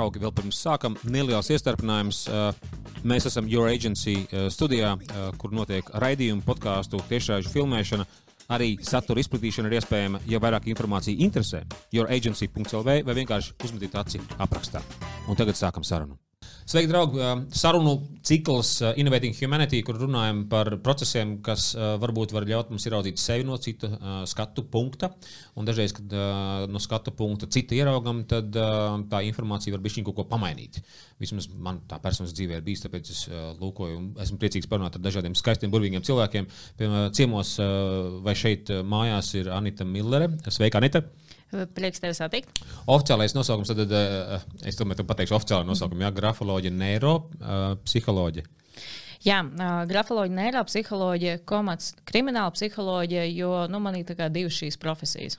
draugi, vēl pirms sākam neliels iestarpinājums. Mēs esam Your Agency studijā, kur notiek raidījumu, podkāstu, tiešraidžu filmēšana. Arī satura izplatīšana ir iespējama, ja vairāk informācija interesē. Youragency.lv vai vienkārši uzmetiet aci aprakstā. Un tagad sākam sarunu. Sveiki, draugi! Sarunu cikls Innovating Humanity, kur runājam par procesiem, kas varbūt var ļaut mums ieraudzīt sevi no cita skatu punkta. Un dažreiz, kad no skatu punkta cita ieraugam, tad tā informācija var būt kaut ko pamainīt. Vismaz man tā personas dzīvē ir bijis, tāpēc es lūkoju un esmu priecīgs parunāt ar dažādiem skaistiem, burvīgiem cilvēkiem. Piemēram, ciemos vai šeit mājās ir Anita Millere. Sveika, Anita! Prieks tevi satikt. Oficiālais nosaukums, tad uh, es tomēr pateikšu oficiālu nosaukumu, jā, grafoloģija, neiropsiholoģija. Uh, Jā, uh, grafoloģija, neiropsiholoģija, komats, krimināla psiholoģija, jo nu, man ir divas šīs profesijas.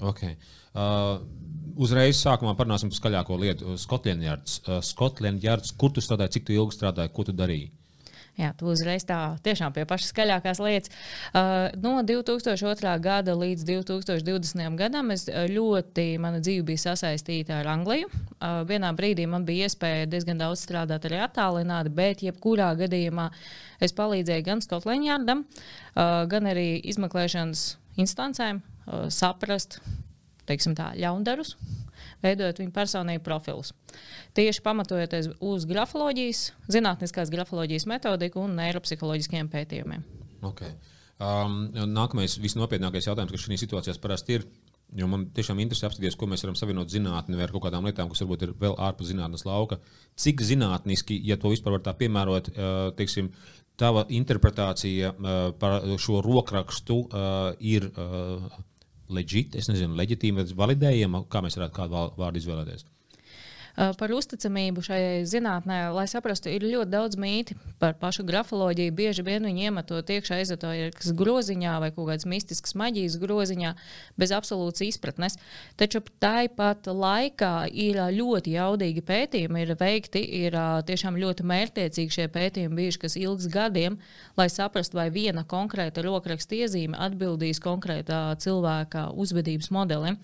Okay. Uh, uzreiz sākumā parunāsim par skaļāko lietu. Skotlands Yards. Uh, Skotlands Yards, kur tu strādāji, cik tu ilgi strādāji, ko tu darīji? Jā, tu uzreiz tā tiešām pie pašas skaļākās lietas. Uh, no 2002. gada līdz 2020. gadam es uh, ļoti, mana dzīve bija sasaistīta ar Angliju. Uh, vienā brīdī man bija iespēja diezgan daudz strādāt arī attālināti, bet jebkurā gadījumā es palīdzēju gan Skotlandjārdam, uh, gan arī izmeklēšanas instancēm uh, saprast, teiksim tā, ļaundarus veidojot viņu personību profilus. Tieši pamatojoties uz grafoloģijas, zinātniskās grafoloģijas metodiku un neiropsiholoģiskiem pētījumiem. Okay. Um, nākamais, visnopietnākais jautājums, kas šajā situācijā parasti ir. Jo man tiešām interesē apskatīties, ko mēs varam savienot zinātnē ar kaut kādām lietām, kas varbūt ir vēl ārpus zinātnes lauka. Cik zinātniski, ja to vispār var tā piemērot, uh, teiksim, tava interpretācija uh, par šo rokrakstu uh, ir leģit, es nezinu, leģitīma, validējama, kā mēs varētu kādu vārdu izvēlēties. Par uzticamību šai zinātnē, lai saprastu, ir ļoti daudz mīti par pašu grafoloģiju. Bieži vien viņi iemetot iekšā ezoterikas groziņā vai kaut kādas mistiskas maģijas groziņā bez absolūtas izpratnes. Taču tāpat laikā ir ļoti jaudīgi pētījumi, ir veikti, ir tiešām ļoti mērķtiecīgi šie pētījumi bijuši, kas ilgs gadiem, lai saprastu, vai viena konkrēta rokraksta iezīme atbildīs konkrētā cilvēka uzvedības modelim.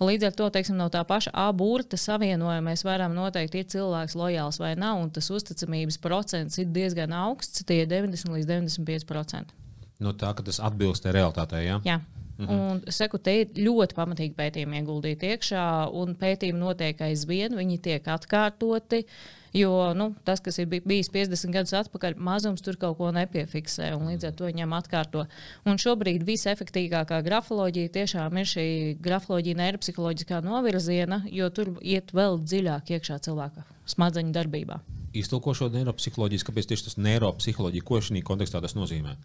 Līdz ar to teiksim, no tā paša aburta savienojuma mēs varam noteikt, ir cilvēks lojāls vai nav, un tas uzticamības procents ir diezgan augsts, tie ir 90 līdz 95%. No tā, ka tas atbilst realitātei. Ja? Jā. Mhm. Un, saku, te ir ļoti pamatīgi pētījumi ieguldīti iekšā, un pētījumi notiek aizvien, viņi tiek atkārtoti. Jo nu, tas, kas ir bijis 50 gadus atpakaļ, mazums tur kaut ko nepiefiksē, un līdz ar to viņam atkārto. Un šobrīd visefektīvākā grafoloģija tiešām ir šī grafoloģija, neiropsiholoģiskā novirziena, jo tur iet vēl dziļāk iekšā cilvēka smadzeņu darbībā iztulko šo neiropsiholoģiju, kāpēc tieši tas neiropsiholoģija, ko šajā kontekstā tas nozīmē?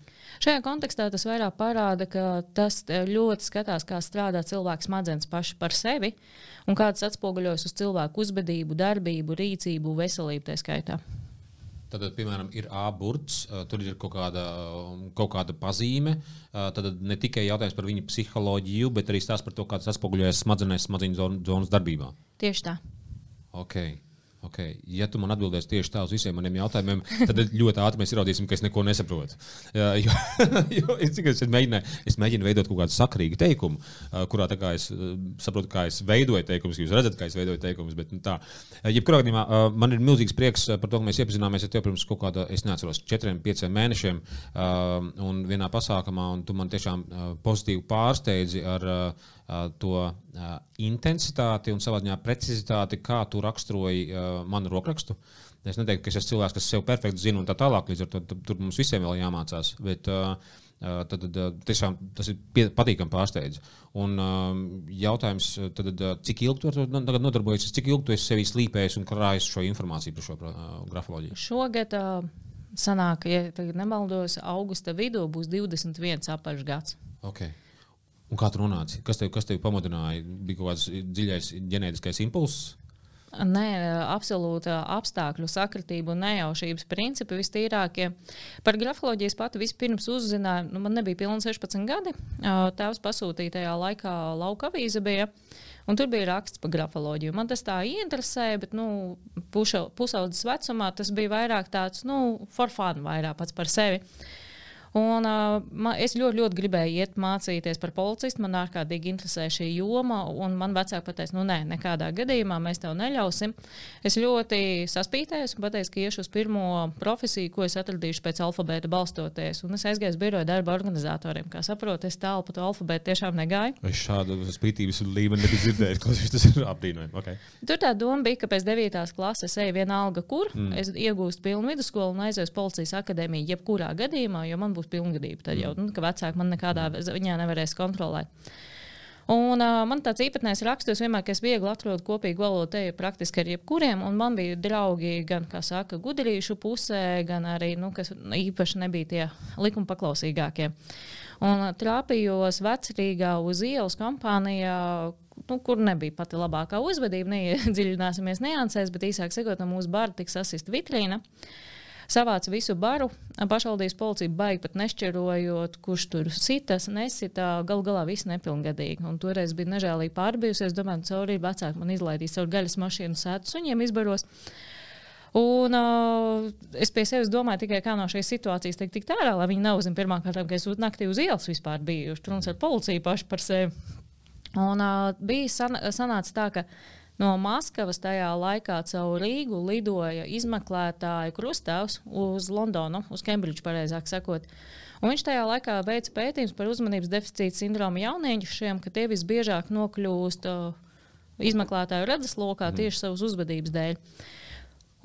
Šajā kontekstā tas vairāk parāda, ka tas eh, ļoti skatās, kā strādā cilvēks smadzenes paši par sevi un kā tas atspoguļojas uz cilvēku uzvedību, darbību, rīcību, veselību tā skaitā. Tad, piemēram, ir A-burts, tur ir kaut kāda, kaut kāda pazīme. Tad ne tikai jautājums par viņa psiholoģiju, bet arī stāsts par to, kā tas atspoguļojas smadzenēs, smadzeņu zonas darbībā. Tieši tā. Okay. Okay. Ja tu man atbildēsi tieši tā uz visiem maniem jautājumiem, tad ļoti ātri mēs ieraudzīsim, ka es neko nesaprotu. Jo, jo es, es, mēģināju, es mēģinu veidot kaut kādu sakrīgu teikumu, kurā es saprotu, kā es veidoju teikumus. Jūs redzat, kā es veidoju teikumus. Bet, nu, tā. Jebkurā gadījumā man ir milzīgs prieks par to, ka mēs iepazināmies ar tevi pirms kaut kāda, es neatceros, četriem, pieciem mēnešiem un vienā pasākumā, un tu man tiešām pozitīvi pārsteidzi ar to intensitāti un savā ziņā precizitāti, kā tu raksturoji manu rokrakstu. Es neteiktu, ka es esmu cilvēks, kas sev perfekti zina un tā tālāk, līdz ar to tur mums visiem vēl jāmācās. Bet, Tad, tad tiešām tas ir patīkami pārsteidz. Un jautājums, tad, cik ilgi tu ar to nodarbojies, cik ilgi tu esi sevi slīpējis un krājis šo informāciju par šo grafoloģiju? Šogad sanāk, ja nemaldos, augusta vidū būs 21 apakšgads. Okay. Un kā tu runāji? Kas tev, kas tev pamudināja? Bija kaut kāds dziļais ģenētiskais impulss? Nē, absolūta apstākļu sakritība un nejaušības principi vistīrākie. Par grafoloģijas pati vispirms uzzināju, nu, man nebija pilni 16 gadi. Tēvs pasūtīja tajā laikā lauka avīze bija. Un tur bija raksts par grafoloģiju. Man tas tā ieinteresēja, bet nu, pusaudzes vecumā tas bija vairāk tāds, nu, for fun, vairāk pats par sevi. Uh, Un, man, es ļoti, ļoti gribēju iet mācīties par policistu. Man ārkārtīgi interesē šī joma. Man vecāki pateica, nu, nē, nekādā gadījumā mēs tev neļausim. Es ļoti saspītējos un pateicu, ka iešu uz pirmo profesiju, ko es atradīšu pēc alfabēta balstoties. Un es aizgāju uz biroja darba organizatoriem. Kā saprotu, es tālu pa to alfabētu tiešām negāju. Es šādu spītības līmeni nebiju dzirdējis. Tas ir apbrīnojami. Okay. Tur tā doma bija, ka pēc 9. klases eju vienalga, kur mm. es iegūstu pilnu vidusskolu un aiziešu policijas akadēmiju, jebkurā gadījumā, jo man būs būs pilngadība. Tad jau nu, vecāki man nekādā ziņā nevarēs kontrolēt. Un, uh, man tāds īpatnējs raksturs vienmēr, ka es viegli atrodu kopīgu valodu te praktiski ar jebkuriem. Man bija draugi gan, kā saka, gudrīšu pusē, gan arī, nu, kas īpaši nebija tie likuma paklausīgākie. Un trāpījos vecrīgā uz ielas kompānijā, nu, kur nebija pati labākā uzvedība. Neiedziļināsimies niansēs, bet īsāk sakot, no mūsu bara tiks asista vitrīna. Uh, savāca visu baru. Pašvaldības policija baigi pat nešķirojot, kurš tur sitas, nesita. Galu galā viss nepilngadīgi. Un toreiz bija nežēlīgi pārbijusies. Es domāju, ka caurī vecāki man izlaidīs caur gaļas mašīnu sētu suņiem izbaros. Un uh, es pie sevis domāju tikai, kā no šīs situācijas tikt, tikt ārā, lai viņi neuzzina pirmkārt, ka es naktī uz ielas vispār biju. Tur mums ar policiju paši par sevi. Un uh, bija san, sanāca tā, ka No Maskavas tajā laikā caur Rīgu lidoja izmeklētāja krustāvs uz Londonu, uz Kembridžu, pareizāk sakot. Un viņš tajā laikā veica pētījumus par uzmanības deficīta sindromu jauniešiem, ka tie visbiežāk nokļūst uh, izmeklētāju redzeslokā mm. tieši savas uzvedības dēļ.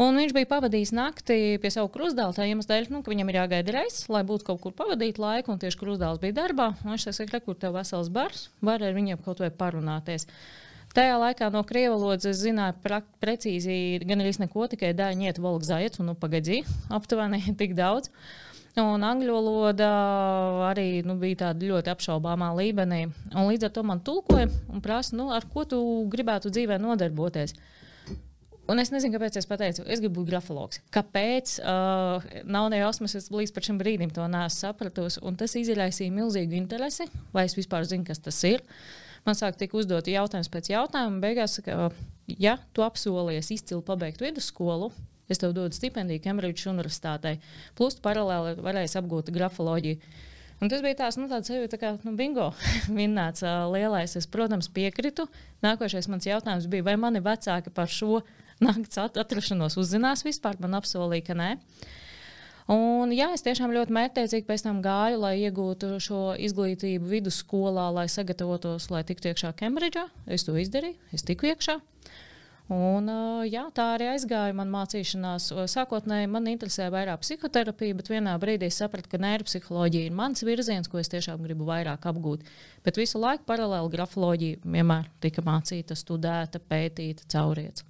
Un viņš bija pavadījis nakti pie sava krustdēla, tā iemesla dēļ, nu, ka viņam ir jāgaida reizes, lai būtu kaut kur pavadīt laiku, un tieši krustdēls bija darbā. Viņš teica, ka, kur tev vesels bars, var ar viņiem kaut vai parunāties. Tajā laikā no krievu valodas es zināju precīzi gan arī neko, tikai daļiņiet, volga zājets un nu, pagadzi aptuveni tik daudz. Un angļu valoda arī nu, bija tāda ļoti apšaubāmā līmenī. Un līdz ar to man tulkoja un prasa, nu, ar ko tu gribētu dzīvē nodarboties. Un es nezinu, kāpēc es pateicu, es gribu būt grafologs. Kāpēc? Uh, nav ne jausmas, es līdz šim brīdim to. Un tas izraisīja milzīgu interesi, vai es vispār zinu, kas tas ir. Uh, Man sāk tika uzdot jautājums pēc jautājuma. Beigās, ka, ja tu apsolies izcili pabeigt vidusskolu, es tev dodu stipendiju Kembridžas Universitātei, plus paralēli varēsi apgūt grafoloģiju. Un tas bija tāds, nu, tāds tā kā nu, bingo vinnēts uh, lielais. Es, protams, piekrītu. Nākošais mans jautājums bija, vai mani vecāki par šo nakts atrašanos uzzinās vispār? Man apsolīja, ka nē. Uh, Un, jā, es tiešām ļoti mērķtiecīgi pēc tam gāju, lai iegūtu šo izglītību vidusskolā, lai sagatavotos, lai tiktu iekšā Kembridžā. Es to izdarīju, es tiku iekšā. Un, jā, tā arī aizgāja man mācīšanās. Sākotnēji man interesēja vairāk psihoterapija, bet vienā brīdī sapratu, ka neiropsiholoģija ir mans virziens, ko es tiešām gribu vairāk apgūt. Bet visu laiku paralēli grafoloģija vienmēr tika mācīta, studēta, pētīta, caurieta.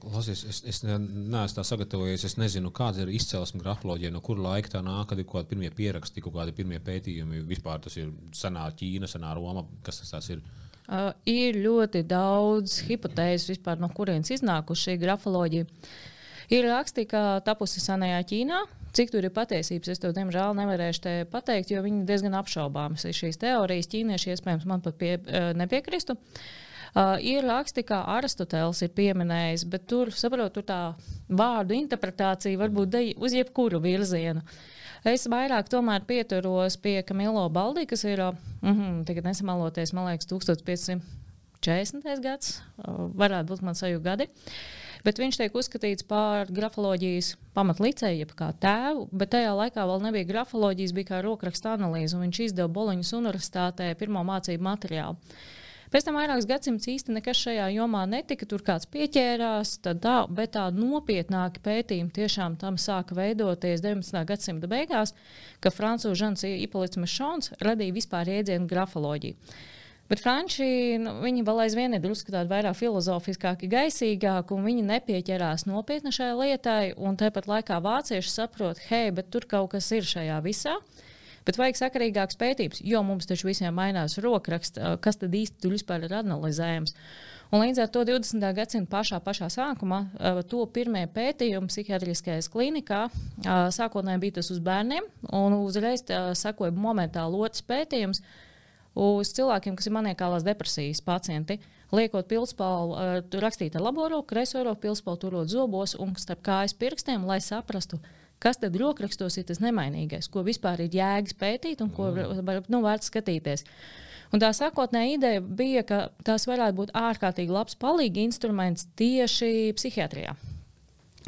Klausies, es, es neesmu tā sagatavojies. Es nezinu, kāda ir izcelsme grafoloģija, no kura laika tā nāk, kad ir kaut kādi pirmie pieraksti, kaut kādi pirmie pētījumi. Vispār tas ir senā Ķīna, senā Roma. Kas tas ir? Uh, ir ļoti daudz hipotēzes, vispār, no kurienes iznākuši šī grafoloģija. Ir rakstīts, ka tapusi senajā Ķīnā. Cik tur ir patiesības, es to diemžēl nevarēšu pateikt, jo viņi diezgan apšaubāmas ir šīs teorijas. Ķīnieši iespējams man pat pie, uh, nepiekristu. Uh, Uh, ir raksti, kā Aristoteles ir pieminējis, bet tur, saprot, tur tā vārdu interpretācija var būt uz jebkuru virzienu. Es vairāk pieturos pie Kamilo Baldī, kas ir, mm, tagad nesamaloties, man liekas, 1540. gads, uh, varētu būt man saju gadi. Bet viņš tiek uzskatīts par grafoloģijas pamatlicēju, jeb kā tēvu, bet tajā laikā vēl nebija grafoloģijas, bija kā rokraksta analīze, un viņš izdeva Boloņas universitātē pirmo mācību materiālu. Pēc tam vairākus gadsimtus īsti nekas šajā jomā netika, tur kāds pieķērās, tā, bet tā nopietnāki pētījumi tiešām tam sāka veidoties 19. gadsimta beigās, kad Francūzs Žants Ipolits Mešons radīja vispār jēdzienu grafoloģiju. Bet franči nu, vēl aizvien ir drusku tādi vairāk filozofiskāki, gaisīgāki, un viņi nepieķerās nopietni šai lietai. Tāpat laikā vācieši saprot, hei, bet tur kaut kas ir šajā visā. Bet vajag sakarīgāks pētījums, jo mums taču visiem mainās rokraksts, kas tad īsti vispār ir analizējams. Un līdz ar to 20. gadsimta pašā, pašā sākumā to pirmie pētījumi psihiatriskajā klinikā sākotnēji bija tas uz bērniem, un uzreiz sekoja momentāli otrs pētījums uz cilvēkiem, kas ir maniekālās depresijas pacienti. Liekot pilspālu, rakstīt ar labo roku, kreiso roku, pilspālu turot zobos un starp kājas pirkstiem, lai saprastu, kas tad rokrakstos ir tas nemainīgais, ko vispār ir jēgas pētīt un ko var, nu, vērts skatīties. Un tā sākotnējā ideja bija, ka tās varētu būt ārkārtīgi labs palīga instruments tieši psihiatrijā.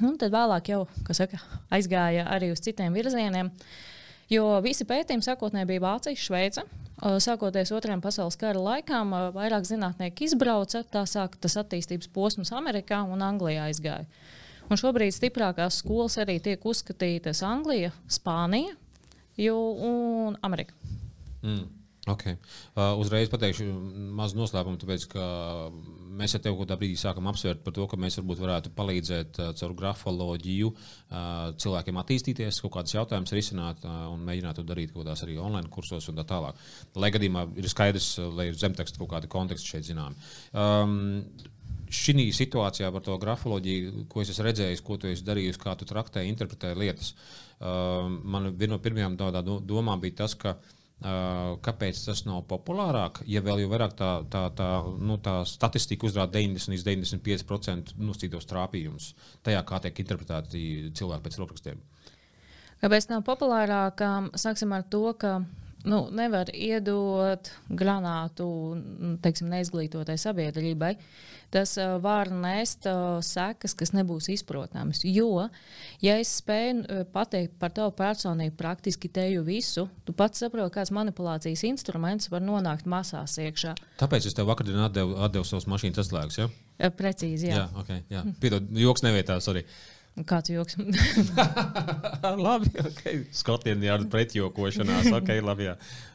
Un tad vēlāk jau saka, aizgāja arī uz citiem virzieniem. Jo visi pētījumi sākotnēji bija Vācija, Šveice. Sākoties otrajam pasaules kara laikam, vairāk zinātnieki izbrauca, tā sāk tas attīstības posms Amerikā un Anglijā aizgāja. Un šobrīd stiprākās skolas arī tiek uzskatītas Anglija, Spānija un Amerika. Mm. Okay. Uh, uzreiz pateikšu mazu noslēpumu, tāpēc, ka mēs ar tevi kaut kādā brīdī sākam apsvērt par to, ka mēs varbūt varētu palīdzēt uh, caur grafoloģiju uh, cilvēkiem attīstīties, kaut kādas jautājumas risināt uh, un mēģināt to darīt kaut kādās arī online kursos un tā tālāk. Lai gadījumā ir skaidrs, lai ir zemteksta kaut kādi konteksti šeit zināmi. Um, Šī situācijā par to grafoloģiju, ko es esmu redzējis, ko tu esi darījis, kā tu traktēji, interpretēji lietas, uh, man viena no pirmajām domām bija tas, ka uh, Kāpēc tas nav populārāk? Ja vēl jau vairāk tā, tā, tā, nu, tā statistika uzrāda 90 līdz 95% nosacītos trāpījumus tajā, kā tiek interpretēti cilvēki pēc rokrakstiem. Kāpēc nav populārāk? Sāksim ar to, ka nu, nevar iedot granātu teiksim, neizglītotai sabiedrībai. Tas uh, var nest uh, sekas, kas nebūs izprotamas. Jo, ja es spēju uh, pateikt par tavu personību praktiski teju visu, tu pats saproti, kāds manipulācijas instruments var nonākt masās iekšā. Tāpēc es tev vakardien atdevu, atdevu savus mašīnas atslēgas. Ja? Precīzi, jā. jā, okay, jā. Piedod, joks nevietā, sorry. Kāds joks? labi, okay. Skotiem ir pretjokošanās. Okay, labi, jā.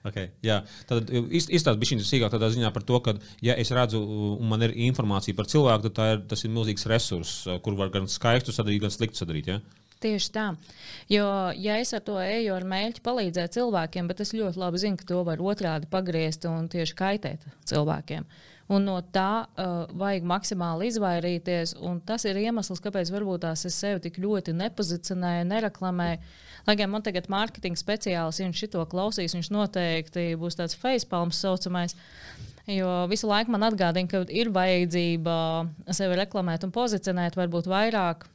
Okay, jā. Tad izstāst bija šī sīkāk tādā ziņā par to, ka, ja es redzu, un man ir informācija par cilvēku, tad ir, tas ir milzīgs resurss, kur var gan skaistu sadarīt, gan sliktu sadarīt. Ja? Tieši tā. Jo, ja es ar to eju ar mērķi palīdzēt cilvēkiem, bet es ļoti labi zinu, ka to var otrādi pagriezt un tieši kaitēt cilvēkiem. Un no tā uh, vajag maksimāli izvairīties. Tas ir iemesls, kāpēc varbūt tās es sevi tik ļoti nepozicionēju, nereklamēju. Lai gan man tagad mārketinga speciālists, ja viņš to klausīs, viņš noteikti būs tāds facepalms saucamais. Jo visu laiku man atgādina, ka ir vajadzība sevi reklamēt un pozicionēt, varbūt vairāk,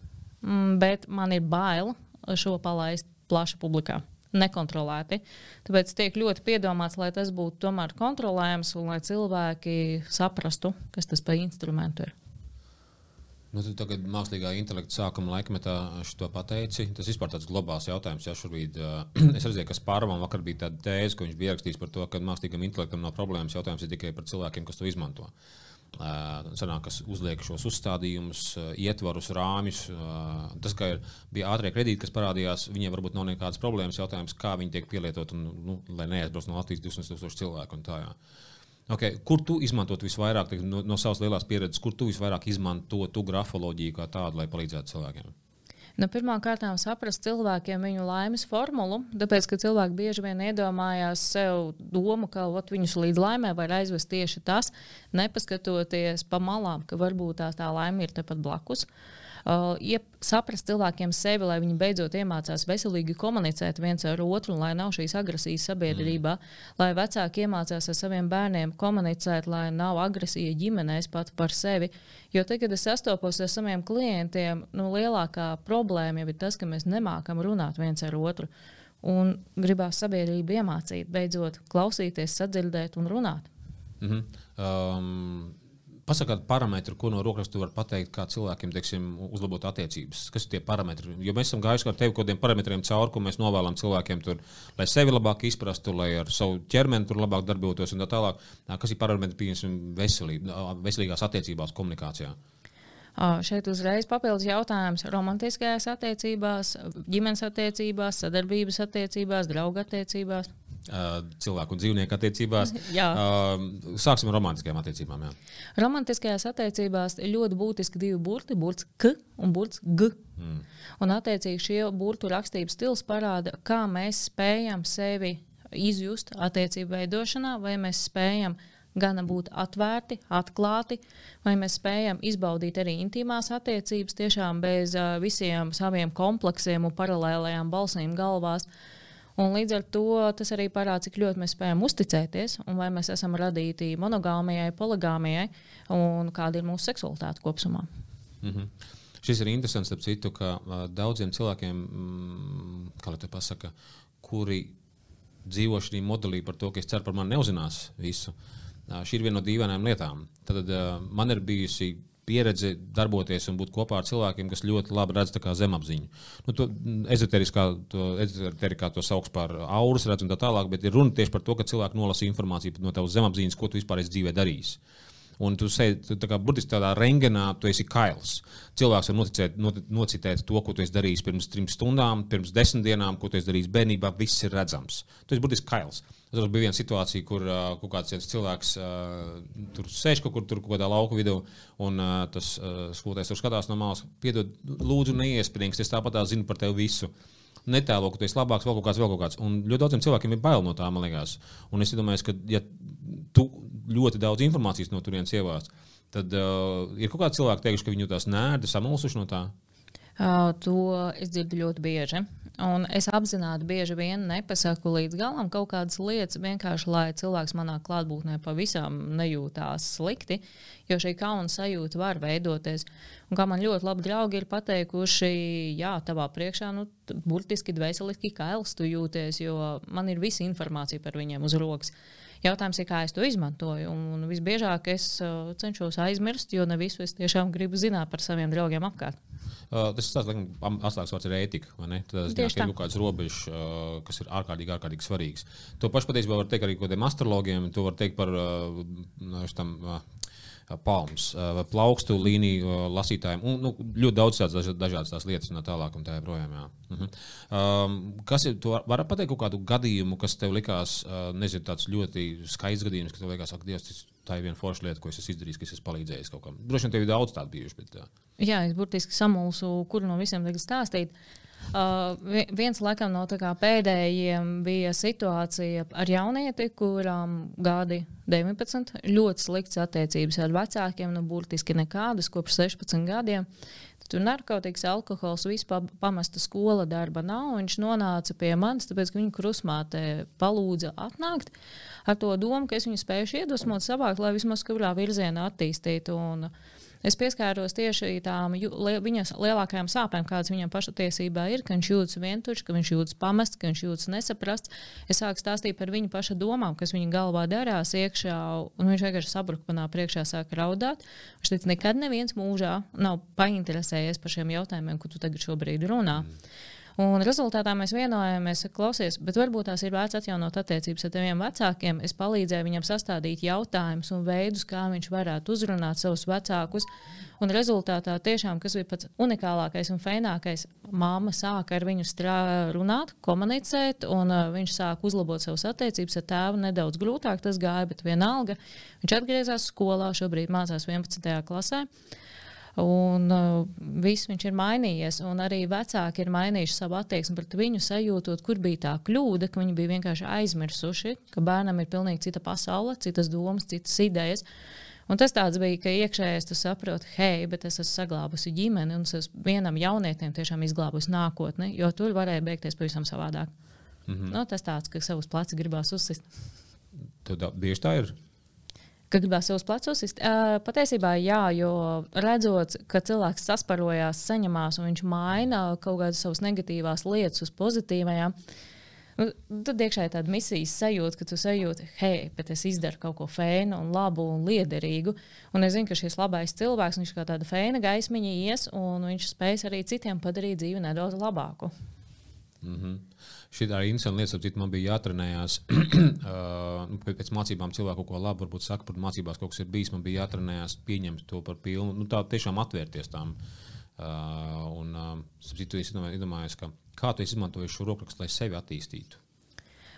mm, bet man ir bail šo palaist plaši publikā nekontrolēti. Tāpēc tiek ļoti piedomāts, lai tas būtu tomēr kontrolējams un lai cilvēki saprastu, kas tas par instrumentu ir. Nu, tagad mākslīgā intelekta sākuma laikmetā šo pateici. Tas vispār tāds globāls jautājums. Ja šobrīd, uh, es redzēju, ka Spārvam vakar bija tāda tēze, ko viņš bija rakstījis par to, ka mākslīgam intelektam nav problēmas. Jautājums ir tikai par cilvēkiem, kas to izmanto. Uh, Sanāk, kas uzliek šos uzstādījumus, ietvarus, rāmjus. Tas, ka ir, bija ātrie kredīti, kas parādījās, viņiem varbūt nav nekādas problēmas. Jautājums, kā viņi tiek pielietot, un, nu, lai neaizbrauc no Latvijas 200 tūkstoši cilvēku. Tā, okay. Kur tu izmantot visvairāk no, no savas lielās pieredzes, kur tu visvairāk izmanto tu grafoloģiju kā tādu, lai palīdzētu cilvēkiem? Nu, Pirmkārt, saprast cilvēkiem viņu laimes formulu, tāpēc, ka cilvēki bieži vien iedomājās sev domu, ka ot, viņus līdz laimē var aizvest tieši tas, nepaskatoties pa malām, ka varbūt tā, tā laime ir tepat blakus. Uh, uh, saprast cilvēkiem sevi, lai viņi beidzot iemācās veselīgi komunicēt viens ar otru, lai nav šīs agresijas sabiedrībā, mm. lai vecāki iemācās ar saviem bērniem komunicēt, lai nav agresija ģimenēs pat par sevi. Jo te, kad es sastopos ar saviem klientiem, nu, lielākā problēma jau ir tas, ka mēs nemākam runāt viens ar otru. Un gribās sabiedrību iemācīt, beidzot klausīties, sadzirdēt un runāt. Mm -hmm. um, Pasakāt parametru, ko no rokraksta var pateikt, kā cilvēkiem teiksim, uzlabot attiecības. Kas ir tie parametri? Jo mēs esam gājuši ar tevi kaut kādiem parametriem cauri, ko mēs novēlam cilvēkiem, tur, lai sevi labāk izprastu, lai ar savu ķermeni tur labāk darbotos un tā tālāk. Kas ir parametri, pieņemsim, veselība, veselīgās attiecībās, komunikācijā? Šeit uzreiz papildus jautājums romantiskajās attiecībās, ģimenes attiecībās, sadarbības attiecībās, draugu attiecībās cilvēku un dzīvnieku attiecībās. Jā. Sāksim ar romantiskajām attiecībām. Jā. Romantiskajās attiecībās ļoti būtiski divi burti, burts K un burts G. Mm. Un, attiecīgi, šie burtu rakstības stils parāda, kā mēs spējam sevi izjust attiecību veidošanā, vai mēs spējam gan būt atvērti, atklāti, vai mēs spējam izbaudīt arī intīmās attiecības, tiešām bez uh, visiem saviem kompleksiem un paralēlējām balsīm galvās. Un līdz ar to tas arī parāda, cik ļoti mēs spējam uzticēties, un vai mēs esam radīti monogāmijai, poligāmijai, un kāda ir mūsu seksualitāte kopumā. Mm -hmm. Šis ir interesants, ap citu, ka uh, daudziem cilvēkiem, mm, kā lai te pasaka, kuri dzīvo šī modelī par to, ka es ceru, par mani neuzinās visu. Uh, šī ir viena no dīvainām lietām. Tad man ir bijusi pieredze darboties un būt kopā ar cilvēkiem, kas ļoti labi redz zemapziņu. Nu, to ezoteriskā, to, ezoterikā to sauc par auras redz un tā tālāk, bet ir runa tieši par to, ka cilvēki nolasa informāciju no tavas zemapziņas, ko tu vispār esi dzīvē darījis. Un tu sēdi tā kā burtiski tādā rengenā, tu esi kails. Cilvēks var noticēt, not, nocitēt to, ko tu esi darījis pirms trim stundām, pirms desmit dienām, ko tu esi darījis bērnībā. Viss ir redzams. Tu esi burtiski kails. Tur bija viena situācija, kur uh, kaut kāds cilvēks uh, tur sēž kaut kur tur, kaut kādā lauka vidū, un uh, tas uh, skolotājs tur skatās no malas. Piedod, lūdzu, neiespringst, es tāpat zinu par tevi visu. Netēlo, ka tu esi labāks, vēl kaut kāds, vēl kaut kāds. Un ļoti daudziem cilvēkiem ir bail no tā, man liekas. Un es domāju, ka, ja tu ļoti daudz informācijas no turienes ievāc, tad uh, ir kaut kādi cilvēki, teikuši, ka viņi jūtas nērti, samulsuši no tā. Uh, to es dzirdu ļoti bieži. Un es apzināti bieži vien nepasaku līdz galam kaut kādas lietas, vienkārši lai cilvēks manā klātbūtnē pavisam nejūtās slikti, jo šī kauna sajūta var veidoties. Un kā man ļoti labi draugi ir pateikuši, jā, tavā priekšā, nu, burtiski dvēseliski kails tu jūties, jo man ir visa informācija par viņiem uz rokas. Jautājums ir, kā es to izmantoju. Un visbiežāk es uh, cenšos aizmirst, jo ne visu es tiešām gribu zināt par saviem draugiem apkārt. Uh, tas tas asāks vārds ir ētika. Tas ir kaut kāds robežs, uh, kas ir ārkārtīgi, ārkārtīgi svarīgs. To pašu patiesībā var teikt arī par astrologiem. To var teikt par uh, tam, uh, palmas vai plaukstu līniju lasītājiem. Un, nu, ļoti daudz tādas dažādas tās lietas un tā tālāk. Un tā joprojām, uh. -huh. um, kas ir? Var pateikt kaut kādu gadījumu, kas tev likās, nezinu, tāds ļoti skaists gadījums, kas tev likās, ak, Dievs, tā ir viena forša lieta, ko es esmu izdarījis, kas esmu palīdzējis kaut kam. Droši vien tev ir daudz tādu bijuši. Bet, uh. Jā, es burtiski samulsu, kuru no visiem tagad stāstīt. Uh, viens laikam, no pēdējiem bija situācija ar jaunieti, kurām gadi 19, ļoti slikts attiecības ar vecākiem, nu, burtiski nekādas kopš 16 gadiem. Tur narkotikas, alkohols, vispār pamesta skola, darba nav. Viņš nonāca pie manis, tāpēc, ka viņa krusmāte palūdza atnākt ar to domu, ka es viņu spēju iedvesmot, savākt, lai vismaz kurā virzienā attīstītu. Un, uh, Es pieskāros tieši tām viņas lielākajām sāpēm, kādas viņam pašatiesībā ir, ka viņš jūtas vientuļš, ka viņš jūtas pamests, ka viņš jūtas nesaprasts. Es sāku stāstīt par viņa paša domām, kas viņa galvā darās iekšā, un viņš vienkārši sabruka manā priekšā, sāka raudāt. Viņš teica, nekad neviens mūžā nav painteresējies par šiem jautājumiem, ko tu tagad šobrīd runā. Mm. Un rezultātā mēs vienojāmies, klausies, bet varbūt tās ir vērts atjaunot attiecības ar taviem vecākiem. Es palīdzēju viņam sastādīt jautājumus un veidus, kā viņš varētu uzrunāt savus vecākus. Un rezultātā tiešām, kas bija pats unikālākais un fēnākais, māma sāka ar viņu runāt, komunicēt, un uh, viņš sāka uzlabot savas attiecības ar tēvu. Nedaudz grūtāk tas gāja, bet vienalga. Viņš atgriezās skolā, šobrīd mācās 11. klasē. Un uh, viss viņš ir mainījies, un arī vecāki ir mainījuši savu attieksmi pret viņu, sajūtot, kur bija tā kļūda, ka viņi bija vienkārši aizmirsuši, ka bērnam ir pilnīgi cita pasaule, citas domas, citas idejas. Un tas bija, ka iekšēji tu saproti, hei, bet es esmu saglābusi ģimeni, un es esmu vienam jaunietim tiešām izglābusi nākotni, jo tur varēja beigties pavisam savādāk. Mm -hmm. nu, tas tāds, ka savus plecus gribās uzsist. Tad bieži tā ir. Ka gribās savus plecus? Uh, patiesībā jā, jo redzot, ka cilvēks sasparojās, saņemās un viņš maina kaut kādas savas negatīvās lietas uz pozitīvajām. Nu, tad iekšā ir tāda misijas sajūta, ka tu sajūti, hei, bet es izdaru kaut ko fēnu, un labu un liederīgu. Un es zinu, ka šis labais cilvēks, viņš kā tāda fēna gaismiņa ies, un viņš spēs arī citiem padarīt dzīvi nedaudz labāku. Mm -hmm. Šī arī interesanta lieta, ap man bija jātrenējās. Nu, pēc mācībām cilvēku kaut ko labu, varbūt saka, par mācībās kaut kas ir bijis. Man bija jātrenējās pieņemt to par pilnu, nu, tā tiešām atvērties tam. Uh, un, uh, citu, es iedomājos, ka kā tu izmantoji šo rokrakstu, lai sevi attīstītu.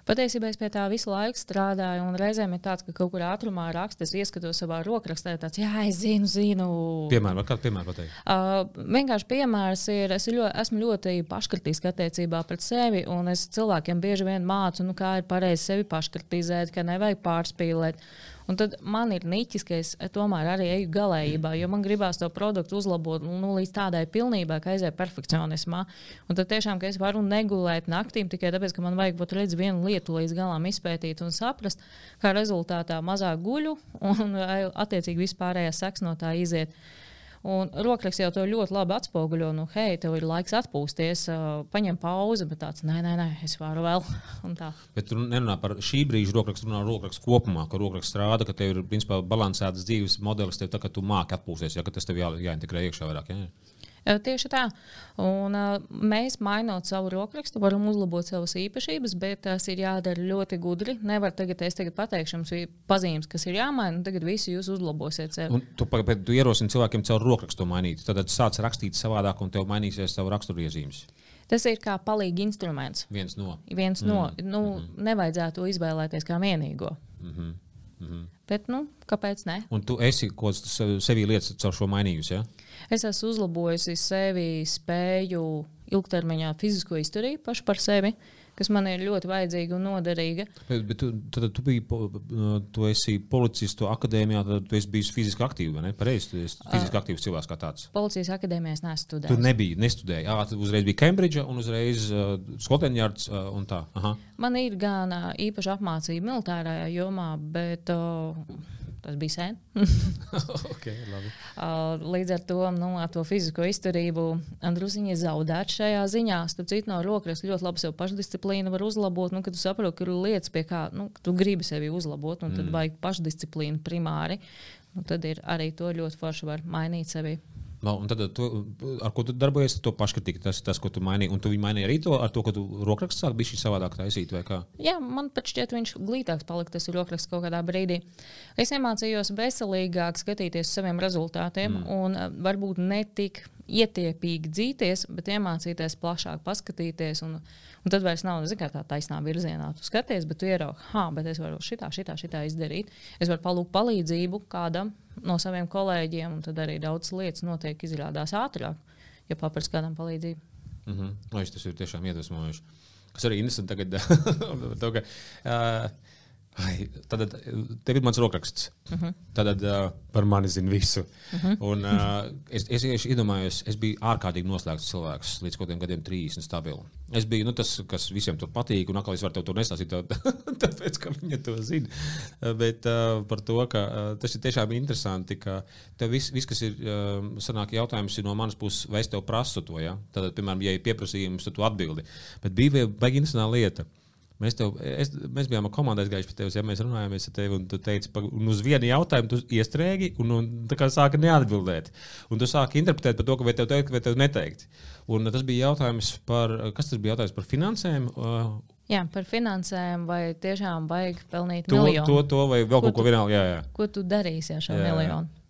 Patiesībā es pie tā visu laiku strādāju, un reizēm ir tāds, ka kaut kur ātrumā raksta, es ieskatos savā rokrakstā, tāds, jā, es zinu, zinu. Piemēram, kādu piemēru pateikt? Uh, vienkārši piemērs ir, es ļoti, esmu ļoti paškritisks attiecībā pret sevi, un es cilvēkiem bieži vien mācu, nu, kā ir pareizi sevi paškritizēt, ka nevajag pārspīlēt. Un tad man ir niķis, ka es tomēr arī eju galējībā, jo man gribās to produktu uzlabot nu, līdz tādai pilnībai, ka aizēju perfekcionismā. Un tad tiešām, ka es varu negulēt naktīm tikai tāpēc, ka man vajag būt redz vienu lietu līdz galam izpētīt un saprast, kā rezultātā mazāk guļu un attiecīgi vispārējais seks no tā iziet. Un rokraksts jau to ļoti labi atspoguļo. Nu, hei, tev ir laiks atpūsties, paņem pauzi, bet tāds - nē, nē, nē, es varu vēl. Bet tu nerunā par šī brīža rokrakstu, runā par rokrakstu kopumā, ka rokraksts strādā, ka tev ir principā balansēts dzīves modelis, tev tā, ka tu māki atpūsties, ja tas tev jā, jāintegrē iekšā vairāk. Ja? Tieši tā. Un, uh, mēs, mainot savu rokrakstu, varam uzlabot savas īpašības, bet tas ir jādara ļoti gudri. Nevar tagad, es tagad pateikšu jums ir pazīmes, kas ir jāmaina, un tagad visi jūs uzlabosiet sevi. Un tu, tu ierosini cilvēkiem caur rokrakstu mainīt. Tad sāc rakstīt savādāk, un tev mainīsies savu raksturiezīmes. Tas ir kā palīgi instruments. Viens no. Viens mm. no, nu, mm -hmm. nevajadzētu to izvēlēties kā vienīgo. Mm -hmm. Mm -hmm. Bet, nu, kāpēc ne? Un tu esi kaut kādas sevi lietas caur šo mainījusi. Ja? Es esmu uzlabojusi sevi, spēju ilgtermiņā fizisko izturību pašu par sevi, kas man ir ļoti vajadzīga un noderīga. Bet, bet tu, tad tu biji, tu policistu akadēmijā, tad tu esi bijis fiziski aktīvs, vai ne? Pareizi, tu esi fiziski aktīvs cilvēks kā tāds. Policijas akadēmijā es neesmu Tu studējis. nebija, nestudēji. Jā, tu uzreiz biji Kembridža un uzreiz uh, Skotlandjārds uh, un tā. Aha. Man ir gan īpaša apmācība militārajā jomā, bet o, tas bija sen. okay, labi. Uh, Līdz ar to, nu, ar to fizisko izturību druskuļi zaudēt šajā ziņā. Starp citu, no rokas ļoti labi sev pašdisciplīnu var uzlabot. Nu, kad tu saproti, ka ir lietas, pie kā nu, tu gribi sevi uzlabot, un tad mm. vajag pašdisciplīnu primāri. Nu, tad ir arī to ļoti forši var mainīt sevi. No, un tad, tu, ar ko tu darbojies, to paškritiku, tas tas, ko tu mainīji. Un tu viņu mainīji arī to, ar to, ka tu rokraksts sāk bija šī savādāk taisīt, vai kā? Jā, man pat šķiet, viņš glītāks palika tas rokraksts kaut kādā brīdī. Es iemācījos veselīgāk skatīties uz saviem rezultātiem mm. un uh, varbūt ne tik ietiepīgi dzīties, bet iemācīties plašāk paskatīties. Un, un tad vairs nav zin, kā, tā taisnā virzienā. Tu skaties, bet tu ieraugi, ah, bet es varu šitā, šitā, šitā izdarīt. Es varu palūgt palīdzību kādam no saviem kolēģiem, un tad arī daudz lietas noteikti izrādās ātrāk, ja paprasti kādam palīdzību. Mm -hmm. Vai tas ir tiešām iedvesmojoši? Kas arī interesanti tagad, to, ka, uh, ai, tad tev ir mans rokraksts. Uh -huh. Tad uh, par mani zina visu. Uh -huh. Un, uh, es, es, es iedomājos, es biju ārkārtīgi noslēgts cilvēks līdz kaut kādiem gadiem, 30 stabili. Es biju nu, tas, kas visiem tur patīk, un atkal es varu tev to nestāstīt, tā- tāpēc, ka viņi to zina. Bet uh, par to, ka uh, tas ir tiešām interesanti, ka tev viss, vis, kas ir, uh, sanāk jautājums ir no manas puses, vai es tev prasu to, ja? Tad, piemēram, ja ir pieprasījums, tad tu atbildi. Bet bija vēl baigi interesanta lieta. Mēs, tev, es, mēs bijām komandā gājuši pie tevis, ja mēs runājāmies ar tevi, un tu teici, pa, un uz vienu jautājumu tu iestrēgi, un, un tā kā sāki neatbildēt. Un tu sāki interpretēt par to, ka vai tev teikt, vai tev neteikt. Un tas bija jautājums par, kas tas bija jautājums par finansēm? Uh, Jā, par finansēm, vai tiešām vajag pelnīt to, miljonu? to, to vai vēl Ko kaut ko jā. Ko tu darīsi ar šo jā. miljonu? Jā,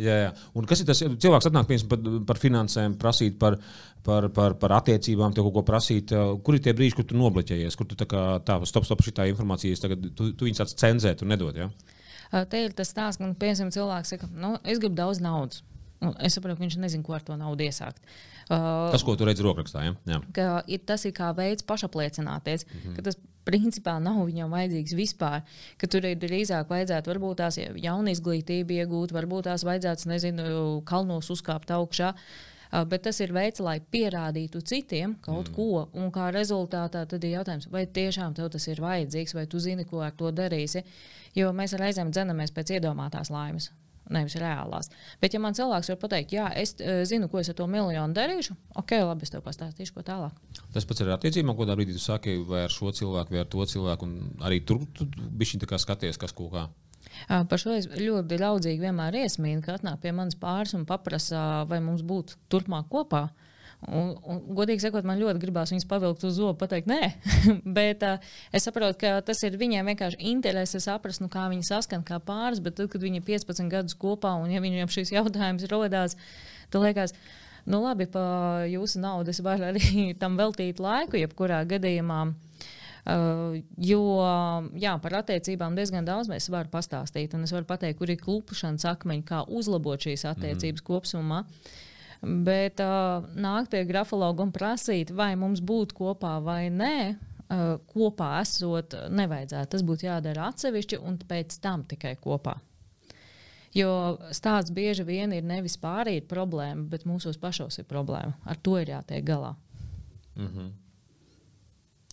jā. Un kas ir tas cilvēks, kas atnāk piemēram, par, par finansēm, prasīt par, par, par, par attiecībām, tev kaut ko prasīt? Kur ir tie brīži, kur tu nobloķējies, kur tu tā kā tā, stop, stop, šī informācija, tagad, tu, tu viņus tāds cenzēt un nedod? Ja? Te ir tas stāsts, ka nu, piemēram cilvēks saka, nu, es gribu daudz naudas. Un Es saprotu, ka viņš nezina, ko ar to naudu iesākt. Uh, Tas, ko tu redzi rokrakstā. Ja? Jā. ka ir, tas ir kā veids pašapliecināties, mm -hmm. ka tas principā nav viņam vajadzīgs vispār. Ka tur ir drīzāk vajadzētu varbūt tās jaunu izglītību iegūt, varbūt tās vajadzētu, nezinu, kalnos uzkāpt augšā. Uh, Bet tas ir veids, lai pierādītu citiem kaut mm. ko. Un kā rezultātā tad ir jautājums, vai tiešām tev tas ir vajadzīgs, vai tu zini, ko ar to darīsi. Jo mēs reizēm dzenamies pēc iedomātās laimes. Nevis reālās. Bet, ja man cilvēks var pateikt, jā, es uh, zinu, ko es ar to miljonu darīšu, ok, labi, es tev pastāstīšu, ko tālāk. Tas pats ir ar attiecībām, ko brīdī tu saki, vai ar šo cilvēku, vai ar to cilvēku. un Arī tur tu bišķiņ tā kā skaties, kas ko kā. Par šo es ļoti laudzīgi vienmēr iesmīnu, ka atnāk pie manis pāris un paprasa, vai mums būtu turpmāk kopā. Un, un, godīgi sakot, man ļoti gribās viņus pavilkt uz zobu, pateikt, nē, bet uh, es saprotu, ka tas ir viņiem vienkārši interese saprast, nu, kā viņi saskan kā pāris. Bet tad, kad viņi ir 15 gadus kopā un ja viņiem šis jautājums rodās, tad liekas, nu, labi, pa jūsu naudu es varu arī tam veltīt laiku, jebkurā gadījumā. Uh, jo jā, par attiecībām diezgan daudz mēs varam pastāstīt. Un es varu pateikt, kur ir klupšanas akmeņi, kā uzlabot šīs attiecības mm. kopumā. Bet uh, nākt pie grafologa un prasīt, vai mums būtu kopā vai nē, uh, kopā esot, nevajadzētu. Tas būtu jādara atsevišķi un pēc tam tikai kopā. Jo stāsts bieži vien ir nevis pārējai problēma, bet mūsos pašos ir problēma. Ar to ir jātiek galā. Mm -hmm.